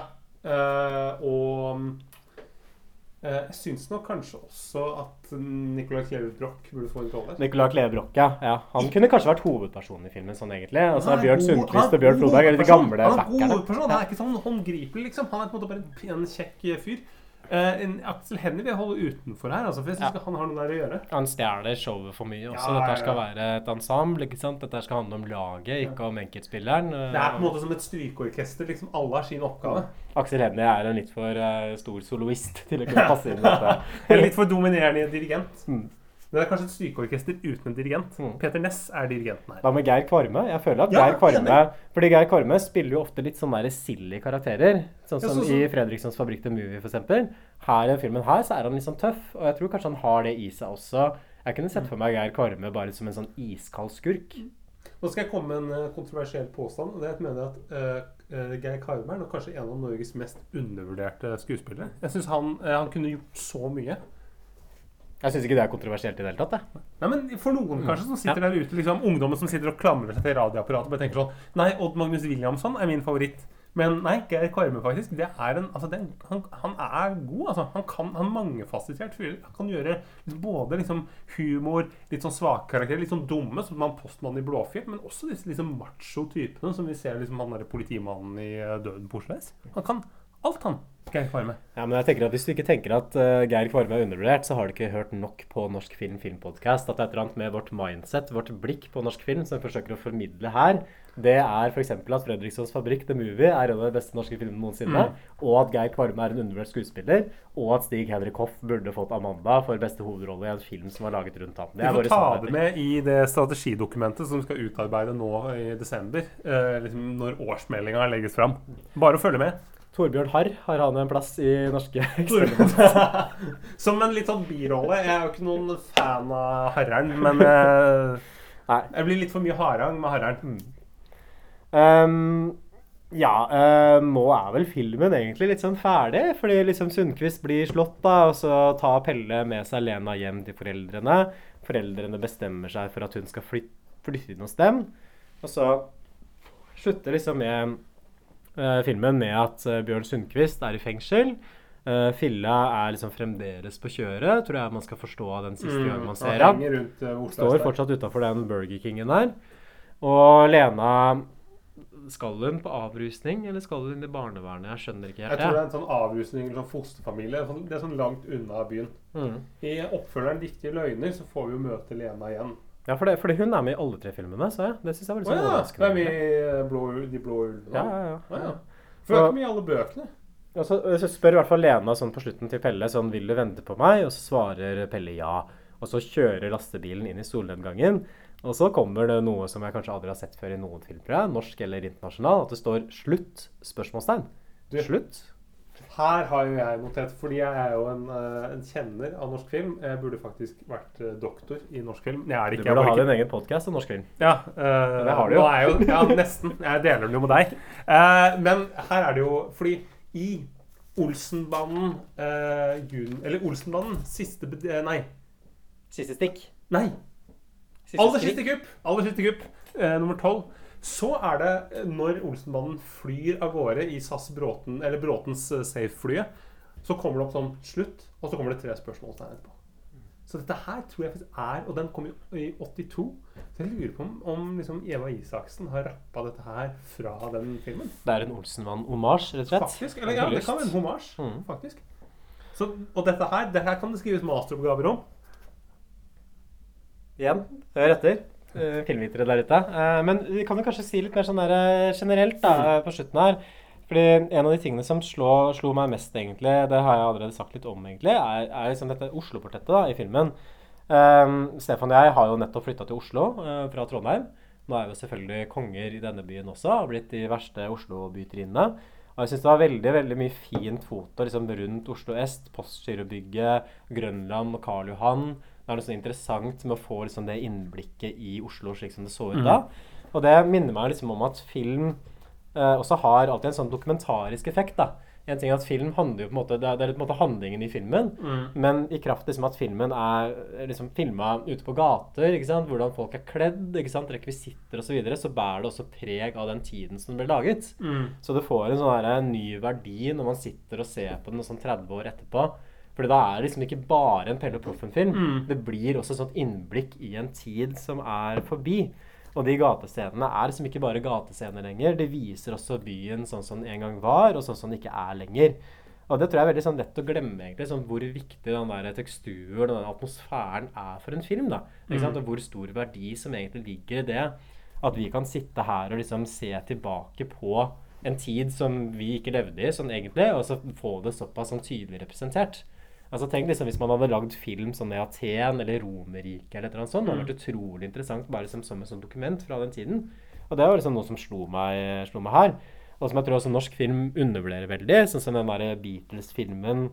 og jeg syns nok kanskje også at Nicolai Kleve Broch burde få en rolle. Nicolai Kleve Broch, ja. ja. Han kunne kanskje vært hovedpersonen i filmen, sånn egentlig. Og så er Bjørn Sundquist og Bjørn Floberg er de gamle backerne. Han er god hovedperson. Han er ikke sånn håndgripelig, liksom. Han er på en måte bare en, en kjekk fyr. Eh, en Aksel Hennie vil jeg holde utenfor her, altså, for jeg syns Ja. han har noe der å gjøre. Han stjeler showet for mye også. Ja, Dette skal ja. være et ensemble. ikke sant? Dette skal handle om laget, ikke om enkeltspilleren. Det er på en måte som et strykeorkester. Liksom alle har sin oppgave. Aksel Hennie er en litt for uh, stor soloist til å kunne passe inn i dette. <laughs> En litt for dominerende dirigent. Mm. Det er kanskje et strykeorkester uten en dirigent. Mm. Peter Ness er dirigenten her. Hva med Geir Kvarme? Jeg føler at Ja, Geir Kvarme. Fordi Geir Kvarme spiller jo ofte litt sånn der silly karakterer. Sånn Ja, som så. i Fredrikssons Fabrikk The Movie, for eksempel. Her i filmen her så er han litt sånn tøff, og jeg tror kanskje han har det i seg også. Jeg kunne sett for meg Geir Kvarme bare som en sånn iskald skurk. Nå skal jeg komme med en eh, kontroversiell påstand. og det er mener at eh, Geir Karme er nok kanskje en av Norges mest undervurderte skuespillere. Jeg synes han, uh, han kunne gjort så mye. Jeg syns ikke det er kontroversielt i det hele tatt. Det. Nei, men For noen kanskje som sitter der ute, liksom ungdommen som sitter og klamrer seg til radioapparatet og bare tenker sånn Nei, Odd Magnus Williamson er min favoritt. Men nei, Geir Kvarme faktisk. Det er en, altså det, er- han, han er god. altså. Han kan, han er mangefasettert fyr. Han kan gjøre både liksom humor, litt sånn svake karakterer, litt sånn dumme, som han postmannen i Blåfjell, men også disse liksom macho typene som vi ser liksom han derre politimannen i eh, Døden på Oslo S. Han kan alt, han. Geir Kvarme. Ja, men jeg tenker at Hvis du ikke tenker at uh, Geir Kvarme er undervurdert, så har du ikke hørt nok på Norsk Film Filmpodkast. At det er et eller annet med vårt mindset, vårt blikk på norsk film, som vi forsøker å formidle her. Det er f.eks. at Fredrikssons Fabrikk, The Movie, er en av de beste norske filmene noensinne. Og at Geir Kvarme er en undervurdert skuespiller. Og at Stig Henrik Hoff burde fått Amanda for beste hovedrolle i en film som var laget rundt ham. Det Vi får ta det med i det strategidokumentet som skal utarbeide nå i desember. Eh, liksom når årsmeldinga legges fram. Bare å følge med. Torbjørn Harr, har han en plass i norske <laughs> <laughs> Som en litt sånn birolle. Jeg er jo ikke noen fan av Harreren, men eh, Nei. jeg blir litt for mye harang med Harreren. Um, ja, uh, nå er vel filmen egentlig litt sånn ferdig. Fordi liksom Sundquist blir slått, da, og så tar Pelle med seg Lena hjem til foreldrene. Foreldrene bestemmer seg for at hun skal flytte, flytte inn hos dem. Og så slutter liksom med filmen med at eh, Bjørn Sundquist er i fengsel. Uh, Filla er liksom fremdeles på kjøret, tror jeg man skal forstå av den siste gang man ser ham. Mm, eh, Står fortsatt utafor den Burger Kingen der. Og Lena Skal hun på avrusning, eller skal hun i barnevernet? Jeg skjønner ikke helt Jeg tror det er en sånn avrusning eller sånn fosterfamilie. Det er sånn langt unna byen. Mm. I oppfølgeren 'Diktige løgner' så får vi jo møte Lena igjen. Ja, for det, fordi hun er med i alle tre filmene, så jeg. Det syns jeg var litt Å sånn ja! overraskende. Det er med i eh, blå, De blå ulvene. Ja, ja, ja. Ja. For det er ikke med i alle bøkene. Og så, så spør i hvert fall Lena sånn på slutten til Pelle sånn Vil du vente på meg? Og så svarer Pelle ja. Og så kjører lastebilen inn i solnedgangen. Og så kommer det noe som jeg kanskje aldri har sett før i noen film, tror jeg, norsk eller internasjonal, at det står 'slutt?' spørsmålstegn. Slutt? Her har jo jeg notert, fordi jeg er jo en, eh, en kjenner av norsk film. Jeg burde faktisk vært eh, doktor i norsk film. Jeg er det Du ikke. jeg burde ha ikke- din egen podkast om norsk film. Ja, uh, Det har du jo. er jeg Ja, nesten. Jeg deler den jo med deg. Uh, men her er det jo Fordi i Olsenbanden uh, Jun... Eller Olsenbanden siste eh, Nei. Siste stikk. Nei. Siste Aller siste kupp. Aller siste kupp. Eh, nummer tolv. Så er det eh, når Olsenbanden flyr av gårde i SAS Bråten, eller Bråtens eh, Safe-flyet, så kommer det opp sånn slutt, og så kommer det tre spørsmålstegn etterpå. Så dette her tror jeg faktisk er Og den kom jo i 82. Så jeg lurer på om, om liksom Eva Isaksen har rappa dette her fra den filmen. Det er en Olsenmann-omasj, rett og slett. Faktisk. Eller ja, det kan være en homasj. Mm. Faktisk. Så, og dette her, det her kan det skrives masteroppgaver om. Igjen, hør etter. Eh, Filmvitere der ute. Eh, Men vi kan jo kanskje si litt mer sånn der eh, generelt da, på slutten her. Fordi en av de tingene som slå, slo meg mest, egentlig, det har jeg allerede sagt litt om, egentlig, er, er liksom dette Oslo-portrettet i filmen. Um, Stefan og jeg har jo nettopp flytta til Oslo uh, fra Trondheim. Nå er vi jo selvfølgelig konger i denne byen også, har blitt de verste Oslo-bytrinnene. Og jeg syns det var veldig veldig mye fint foto liksom, rundt Oslo S, Postgirobygget, Grønland og Karl Johan. Det er noe sånn interessant med å få liksom, det innblikket i Oslo slik som det så ut da. Og det minner meg liksom om at film eh, også har alltid en sånn dokumentarisk effekt. da. En ting er at film handler jo på en måte, Det er, det er på en måte handlingen i filmen, men i kraft liksom at filmen er liksom filma ute på gater, ikke sant? hvordan folk er kledd, ikke sant? rekvisitter osv., så, videre, så bærer det også preg av den tiden som den ble laget. Så det får en sånn her ny verdi når man sitter og ser på den sånn 30 år etterpå. Fordi da er det liksom ikke bare en Pelle og Proffen-film. Det blir også et sånt innblikk i en tid som er forbi. Og de gatescenene er liksom ikke bare gatescener lenger. Det viser også byen sånn som den en gang var, og sånn som den ikke er lenger. Og det tror jeg er veldig sånn lett å glemme, egentlig, sånn hvor viktig den der teksturen og den atmosfæren er for en film. da. Sant? Og hvor stor verdi som egentlig ligger i det. At vi kan sitte her og liksom se tilbake på en tid som vi ikke levde i, sånn egentlig, og så få det såpass sånn tydelig representert. Altså tenk liksom Hvis man hadde lagd film sånn i Aten eller Romerriket eller et eller annet sånt, det hadde vært utrolig interessant bare som, som et sånt dokument fra den tiden. Og det var liksom noe som slo meg, slo meg her. Og som jeg tror også norsk film undervurderer veldig. Sånn som den der Beatles-filmen,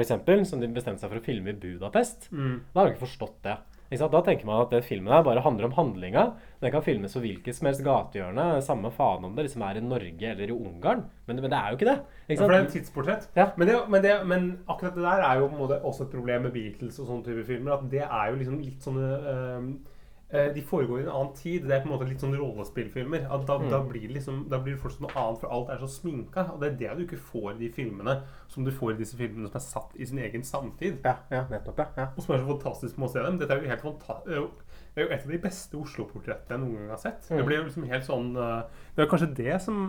eksempel, som de bestemte seg for å filme i Budapest. Da har du ikke forstått det. Da tenker man at den filmen her bare handler om handlinga. Den kan filmes på hvilket som helst gatehjørne. Samme faen om det liksom er i Norge eller i Ungarn. Men, men det er jo ikke det. Ikke Ja, for det er et tidsportrett. Ja. Men, det, men, det, men akkurat det der er jo på en måte også et problem med Beatles og sånne type filmer. At det er jo liksom litt sånne eh, De foregår i en annen tid. Det er på en måte litt sånn rollespillfilmer. At da, da blir liksom Da blir fortsatt noe annet, for alt er så sminka. Og det er det du ikke får i de filmene som du får i disse filmene som er satt i sin egen samtid. Ja, ja, nettopp, ja. ja. Og som er så fantastisk med å se dem. Dette er jo helt fantastisk det er jo- et av de beste Oslo-portrettene jeg noen gang har sett. Det blir jo liksom helt sånn eh, Det er kanskje det som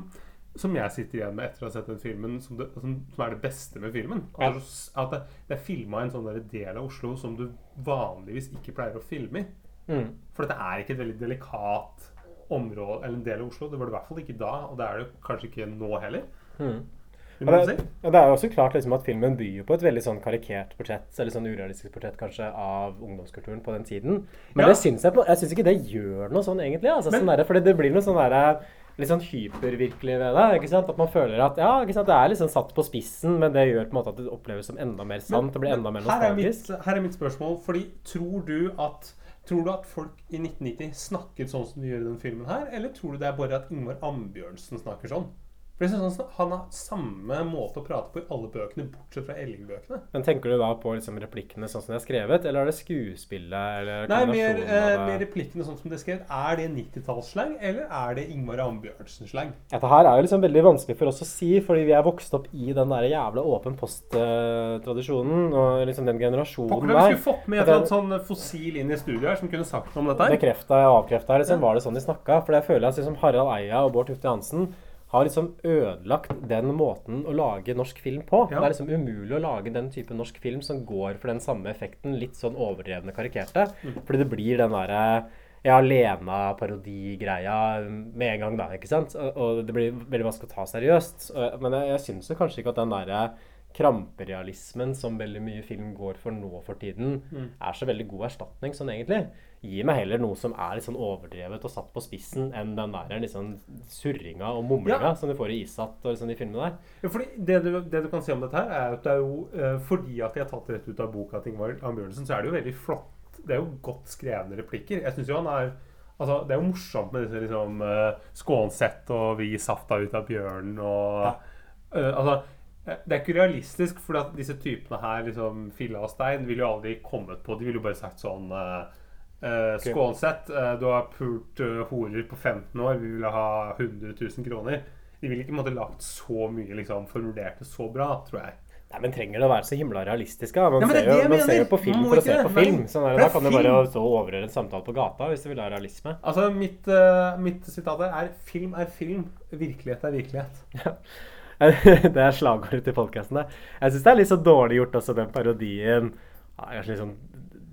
som jeg sitter igjen med etter å ha sett den filmen, som, det, som, som er det beste med filmen. Ja. at det, det er filma en sånn del av Oslo som du vanligvis ikke pleier å filme i. Mm. For dette er ikke et veldig delikat område, eller en del av Oslo. Det var det i hvert fall ikke da, og det er det kanskje ikke nå heller. Mm. Det, si? det er jo også klart liksom at filmen byr på et veldig sånn karikert portrett, eller sånn urealistisk portrett kanskje, av ungdomskulturen på den tiden. Men Ja. det syns jeg, jeg syns ikke det gjør noe sånn egentlig. Altså, Men- sånn der, fordi det blir noe sånn der, Litt sånn hypervirkelig ved det. ikke sant? At man føler at ja, ikke sant? det er liksom satt på spissen, men det gjør på en måte at det oppleves som enda mer sant. Det blir enda mer her er, mitt, her er mitt spørsmål. Fordi tror du at Tror du at folk i 1990 snakket sånn som de gjør i den filmen her, eller tror du det er bare at Ingvar Ambjørnsen snakker sånn? For jeg synes han, har samme måte å prate på i alle bøkene, bortsett fra Elling-bøkene. Men tenker du da på liksom replikkene sånn som de er skrevet, eller er det skuespillet? eller Nei, mer, eh, mer replikkene sånn som de er skrevet. Er det 90-tallsslang, eller er det Ingvar Ambjørnsen-slang? Dette her er jo liksom veldig vanskelig for oss å si, fordi vi er vokst opp i den der jævla åpen post-tradisjonen. Og liksom den generasjonen Pokker, vi der. skulle fått med et eller annet sånn fossil inn i studio her som kunne sagt noe om dette her. Bekrefta og avkrefta, liksom, var det sånn de snakka. For jeg føler at liksom Harald Eia og Bård Tufte Johansen har liksom ødelagt den måten å lage norsk film på. Ja. Det er liksom umulig å lage den type norsk film som går for den samme effekten, litt sånn overdrevne karikerte. Mm. Fordi det blir den derre ja, Lena-parodigreia med en gang, da. ikke sant? Og, det blir veldig vanskelig å ta seriøst. Og- Men jeg, jeg syns kanskje ikke at den derre kramperealismen som veldig mye film går for nå for tiden, er så veldig god erstatning sånn egentlig. Gi meg heller noe som er litt sånn overdrevet og satt på spissen, enn den der liksom surringa og mumlinga Ja. som du får i Isat og liksom de filmene der. Ja, fordi det du, det du kan si om dette her, er at det er jo eh, fordi at de har tatt rett ut av boka til Ingvar Ambjørnsen, så er det jo veldig flott. Det er jo godt skrevne replikker. Jeg syns jo han er Altså, det er jo morsomt med disse liksom uh, Skånsett og vi safta ut av bjørnen og eh, Altså, eh, det er ikke realistisk, for disse typene her, liksom Filla og Stein, ville jo aldri kommet på De ville jo bare sagt sånn eh, Uh, Skålsett, uh, du har pult uh, horer på 15 år, vi ville ha 100 000 kroner. De ville ikke måtte lagt så mye liksom, formulert det så bra, tror jeg. Nei, men Trenger det å være så himla realistisk? da? Man, er ser, jo, man mener. ser jo på film for å se på Nei. film. Sånn er, Det det. er da kan du bare stå og overhøre en samtale på gata hvis du vil ha realisme. Altså, mitt, mitt sitat er 'film er film, virkelighet er virkelighet'. <laughs> <laughs> det er slagordet til podkasten. Jeg syns det er litt så dårlig gjort også, den parodien. Ja, er kanskje litt sånn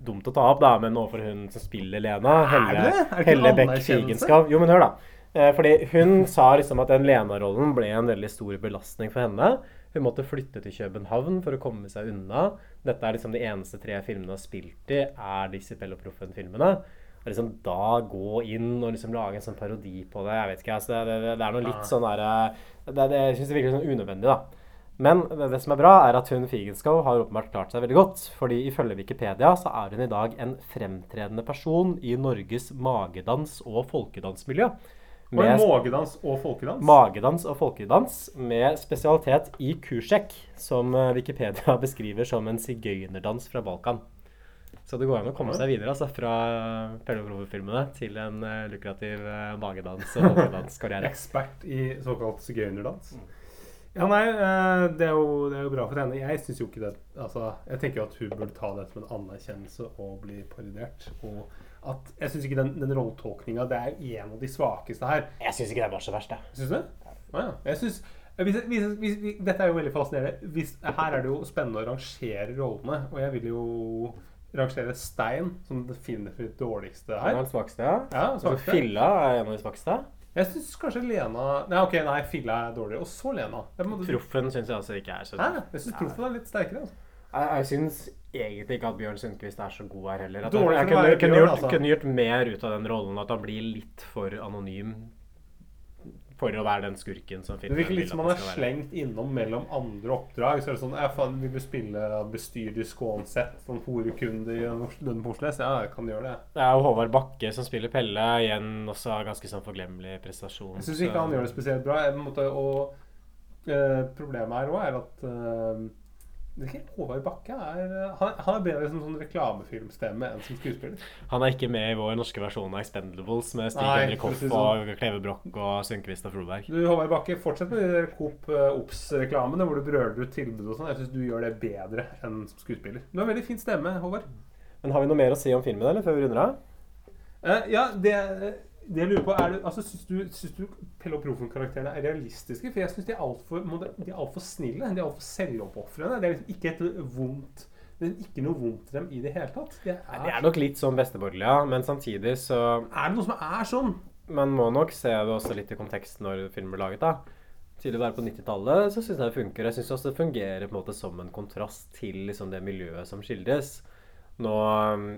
dumt å ta opp, da, men overfor hun som spiller Lena. Helle, Helle Bech anerkjennelse? Jo, men hør, da. Eh, Fordi hun sa liksom at den Lena-rollen ble en veldig stor belastning for henne. Hun måtte flytte til København for å komme seg unna. Dette er liksom de eneste tre filmene hun har spilt i, er disse Pelloproffen-filmene. Og liksom da gå inn og liksom lage en sånn parodi på det, jeg vet ikke. Altså, det, det, det er noe litt sånn der det, det, Jeg syns det virker sånn unødvendig, da. Men det, som er bra, er at hun Figenschou har åpenbart klart seg veldig godt. fordi ifølge Wikipedia så er hun i dag en fremtredende person i Norges magedans- og folkedansmiljø. Med magedans og folkedans. Magedans og folkedans med spesialitet i kursjekk, som eh, Wikipedia <laughs> beskriver som en sigøynerdans fra Balkan. Så det går an å komme seg videre altså, fra Pelle Grove-filmene til en eh, lukrativ uh, magedans- og folkedanskarriere. Ekspert i såkalt sigøynerdans. Ja, nei, eh, det er, jo, det er jo bra for henne. Jeg syns jo ikke det Altså, jeg tenker jo at hun burde ta det som en anerkjennelse og bli parodiert. Og at Jeg syns ikke den, den rolletolkninga Det er en av de svakeste her. Jeg syns ikke det var så verst, jeg. Syns du det? Ja. Jeg synes, hvis, hvis, hvis, hvis, dette er jo veldig fascinerende. Her er det jo spennende å rangere rollene. Og jeg vil jo rangere Stein som definitivt dårligste er her. den svakeste, ja. Ja, svakeste. Filla er en av de svakeste. Jeg syns kanskje Lena Nei, ok, nei, Filla er dårlig. Og så Lena. Måtte... Proffen syns jeg altså ikke er så Hæ? Jeg syns Proffen er litt sterkere. Altså. Jeg, jeg syns egentlig ikke at Bjørn Sundquist er så god her heller. At jeg, for kunne, kunne, gjort, altså. kunne gjort mer ut av den rollen. At han blir litt for anonym for å være den skurken som Det filmen virker litt som han er slengt innom mellom andre oppdrag. Så er det sånn Ja, faen, vil du spille bestyrer Skånsett, sånn horekunde i på Ja, jeg kan gjøre det. Det er jo Håvard Bakke som spiller Pelle. Igjen også ganske sånn forglemmelig prestasjon. Jeg syns ikke han gjør det spesielt bra. Måte, og eh, problemet her òg er at det ikke Håvard Bakke er Han, han er bedre som sånn reklamefilmstemme enn som skuespiller. Han er ikke med i vår norske versjon av Expendables med Stig Nei, Henrik for Hoff sånn. og Kleve Broch og Sundquist og Froberg. Du, Håvard Bakke, fortsett med de Coop eh, Obs-reklamene hvor du brøler ut tilbud og sånn. Jeg syns du gjør det bedre enn som skuespiller. Du har veldig fin stemme, Håvard. Men har vi noe mer å si om filmen eller, før vi runder av? Uh, ja, det, det jeg lurer på er du, altså, Syns du, syns du Pelle og Proffen-karakterene er realistiske? For jeg syns de er altfor alt snille. De er altfor selvoppofrende. Det er liksom ikke et vondt Det er ikke noe vondt i dem i det hele tatt. Det er, Det er nok litt sånn besteborgerlig, ja. Men samtidig så er det noe som er sånn? Man må nok se det også litt i kontekst når filmen ble laget. da. Til å være på 90-tallet så syns jeg det funker. Jeg syns også det fungerer på en måte som en kontrast til liksom det miljøet som skildres. Nå,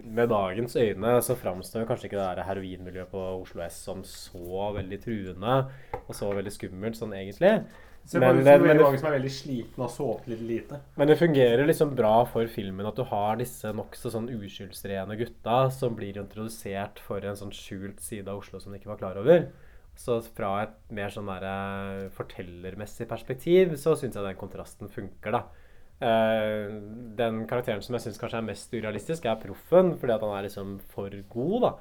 Med dagens øyne så framstår kanskje ikke det heroinmiljøet på Oslo S som så veldig truende og så veldig skummelt sånn egentlig. Så bare det- men mange som er veldig slitne og litt lite. men det fungerer liksom bra for filmen at du har disse nokså sånn uskyldsrene gutta som blir introdusert for en sånn skjult side av Oslo som de ikke var klar over. Så fra et mer sånn der, eh, fortellermessig perspektiv så syns jeg den kontrasten funker, da. Eh, den karakteren som jeg syns kanskje er mest urealistisk, er Proffen, fordi at han er liksom for god, da.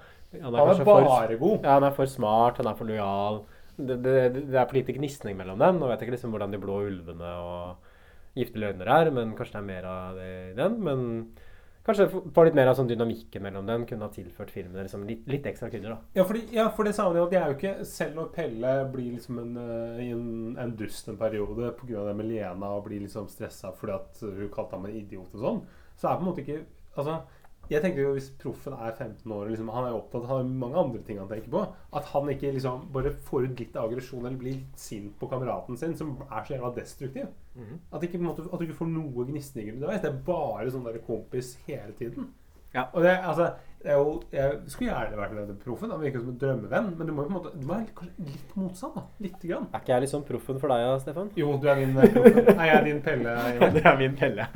Han er han er bare god. ja, han er for smart, han er for lojal. Det, det, det er for lite gnisning mellom dem. Nå vet jeg ikke liksom hvordan de blå ulvene og gifte løgner er, men kanskje det er mer av det i den. Men kanskje få litt mer av sånn dynamikken mellom dem kunne ha tilført filmen liksom litt, litt ekstra krydder. da. Ja, ja, for det sa han jo at det er jo ikke Selv når Pelle blir liksom en, eh, en, en dust en periode pga. det med Lena og blir liksom stressa fordi at hun kalte ham en idiot og sånn, så er på en måte ikke Altså, jeg tenker jo hvis proffen er 15 år liksom, Han er jo opptatt Han har mange andre ting han tenker på. At han ikke liksom bare får ut litt aggresjon eller blir litt sint på kameraten sin, som er så jævla destruktiv. At, ikke, på en måte, at du ikke får noe gnisninger underveis. Det er bare sånn der kompis hele tiden. Ja. Og det, altså, det jo, jeg skulle gjerne vært med den Proffen. Han virker som en drømmevenn. Men du må jo på en måte Du må være litt motstand. da Litt grann. Er ikke jeg liksom proffen for deg, Stefan? Jo, du er min eh, Proffen. Nei, jeg er din Pelle. <laughs> Ivar. Det er min Pelle.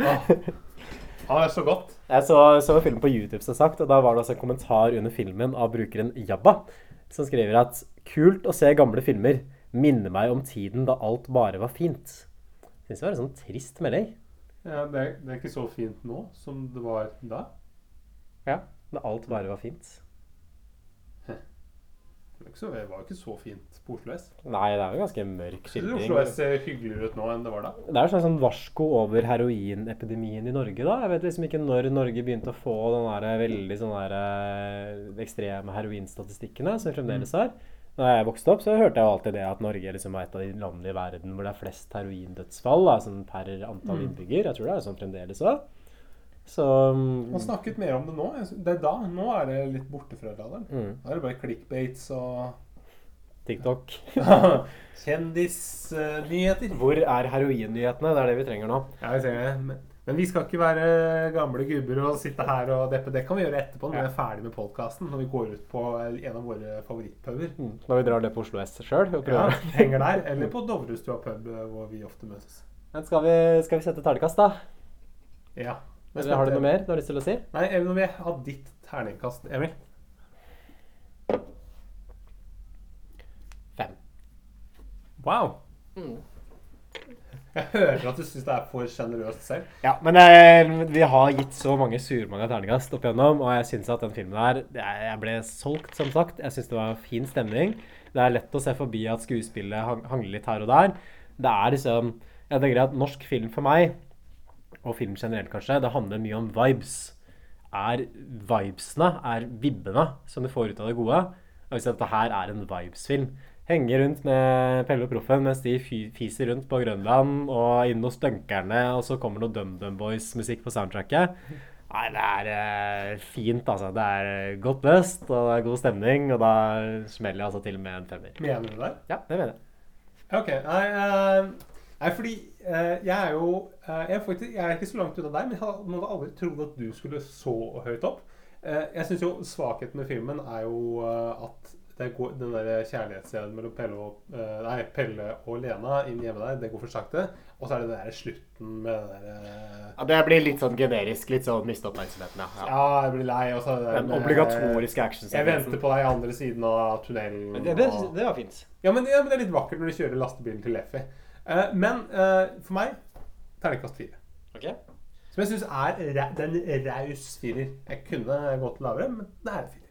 Han er så godt. Jeg så, så filmen på YouTube, som sagt, og da var det også en kommentar under filmen av brukeren Jabba, som skriver at 'kult å se gamle filmer. Minner meg om tiden da alt bare var fint'. Syns det var en sånn trist melding. Ja, det, er, det er ikke så fint nå som det var da. Ja, Da alt bare var fint. Det var så- det var jo ikke så fint på Oslo S. Nei, det er jo ganske mørk skildring. Oslo S ser hyggeligere ut nå enn det var da. Det er jo sånn, sånn varsko over heroinepidemien i Norge, da. Jeg vet liksom ikke når Norge begynte å få den der veldig sånn der eh, ekstreme heroinstatistikkene som vi fremdeles har. Da jeg vokste opp, så hørte jeg alltid det at Norge liksom er et av de landene i verden hvor det er flest heroindødsfall da, sånn per antall innbygger. Jeg tror det er sånn fremdeles òg. Så mm, Man snakket mer om det nå. Det er da. Nå er det litt borte fra radaren. mm, Da er det bare clickbates og TikTok. <laughs> kjendisnyheter. Hvor er heroinnyhetene? Det er det vi trenger nå. Ja, vi trenger det. Men, vi skal ikke være gamle gubber og sitte her og deppe. Det kan vi gjøre etterpå når vi er ferdig med podkasten. Når vi går ut på en av våre favorittpuber. Mm. Når vi drar det på Oslo S sjøl Ja, <laughs> henger der. Eller på Dovrestua pub, eh, hvor vi ofte møtes. Men skal vi, skal vi sette terningkast, da? Ja. Eller har du noe mer du har lyst til å si? Nei, jeg vil ha ditt terningkast. Emil? Fem. Wow. Jeg hører at du syns det er for sjenerøst selv. Ja, men eh, vi har gitt så mange surmanga terningkast opp igjennom, og jeg syns at den filmen her Jeg jeg ble solgt, som sagt. Jeg syns det var fin stemning. Det er lett å se forbi at skuespillet hang- hangler litt her og der. Det er liksom Jeg tenker at norsk film for meg, og film generelt kanskje, det handler mye om vibes. Er vibesene, er vibbene, som du får ut av det gode. Og hvis dette her er en vibes-film Henge rundt med Pelle og Proffen mens de fiser rundt på Grønland og inn hos dunkerne, og så kommer noe DumDum Boys-musikk på soundtracket. Nei, det er eh, fint, altså. Det er godt løst, og det er god stemning, og da smeller jeg altså til med en femmer. Mener du det? Ja, det mener jeg. Ok. Nei, eh, nei fordi eh, jeg er jo eh, jeg, er faktisk, jeg er ikke så langt unna deg, men jeg hadde aldri trodd at du skulle så høyt opp. Eh, jeg syns jo svakheten med filmen er jo eh, at det går, den der kjærlighetsscenen mellom Pelle og, eh, nei, Pelle og Lena inn hjemme der, det går for sakte. Og så er det den der slutten med den der eh, Ja, det blir litt sånn generisk. Litt sånn miste oppmerksomheten, ja. Ja, jeg blir lei. Og så er det Den med- obligatoriske Jeg venter på deg i andre siden av tunnelen. Det, det, det var fint. Ja, men, ja, men det er litt vakkert når de kjører lastebilen til Leffy. Eh, men eh, for meg terningkast fire. Okay. Som jeg syns er den raus firer. Jeg kunne gått lavere, men det er en firer.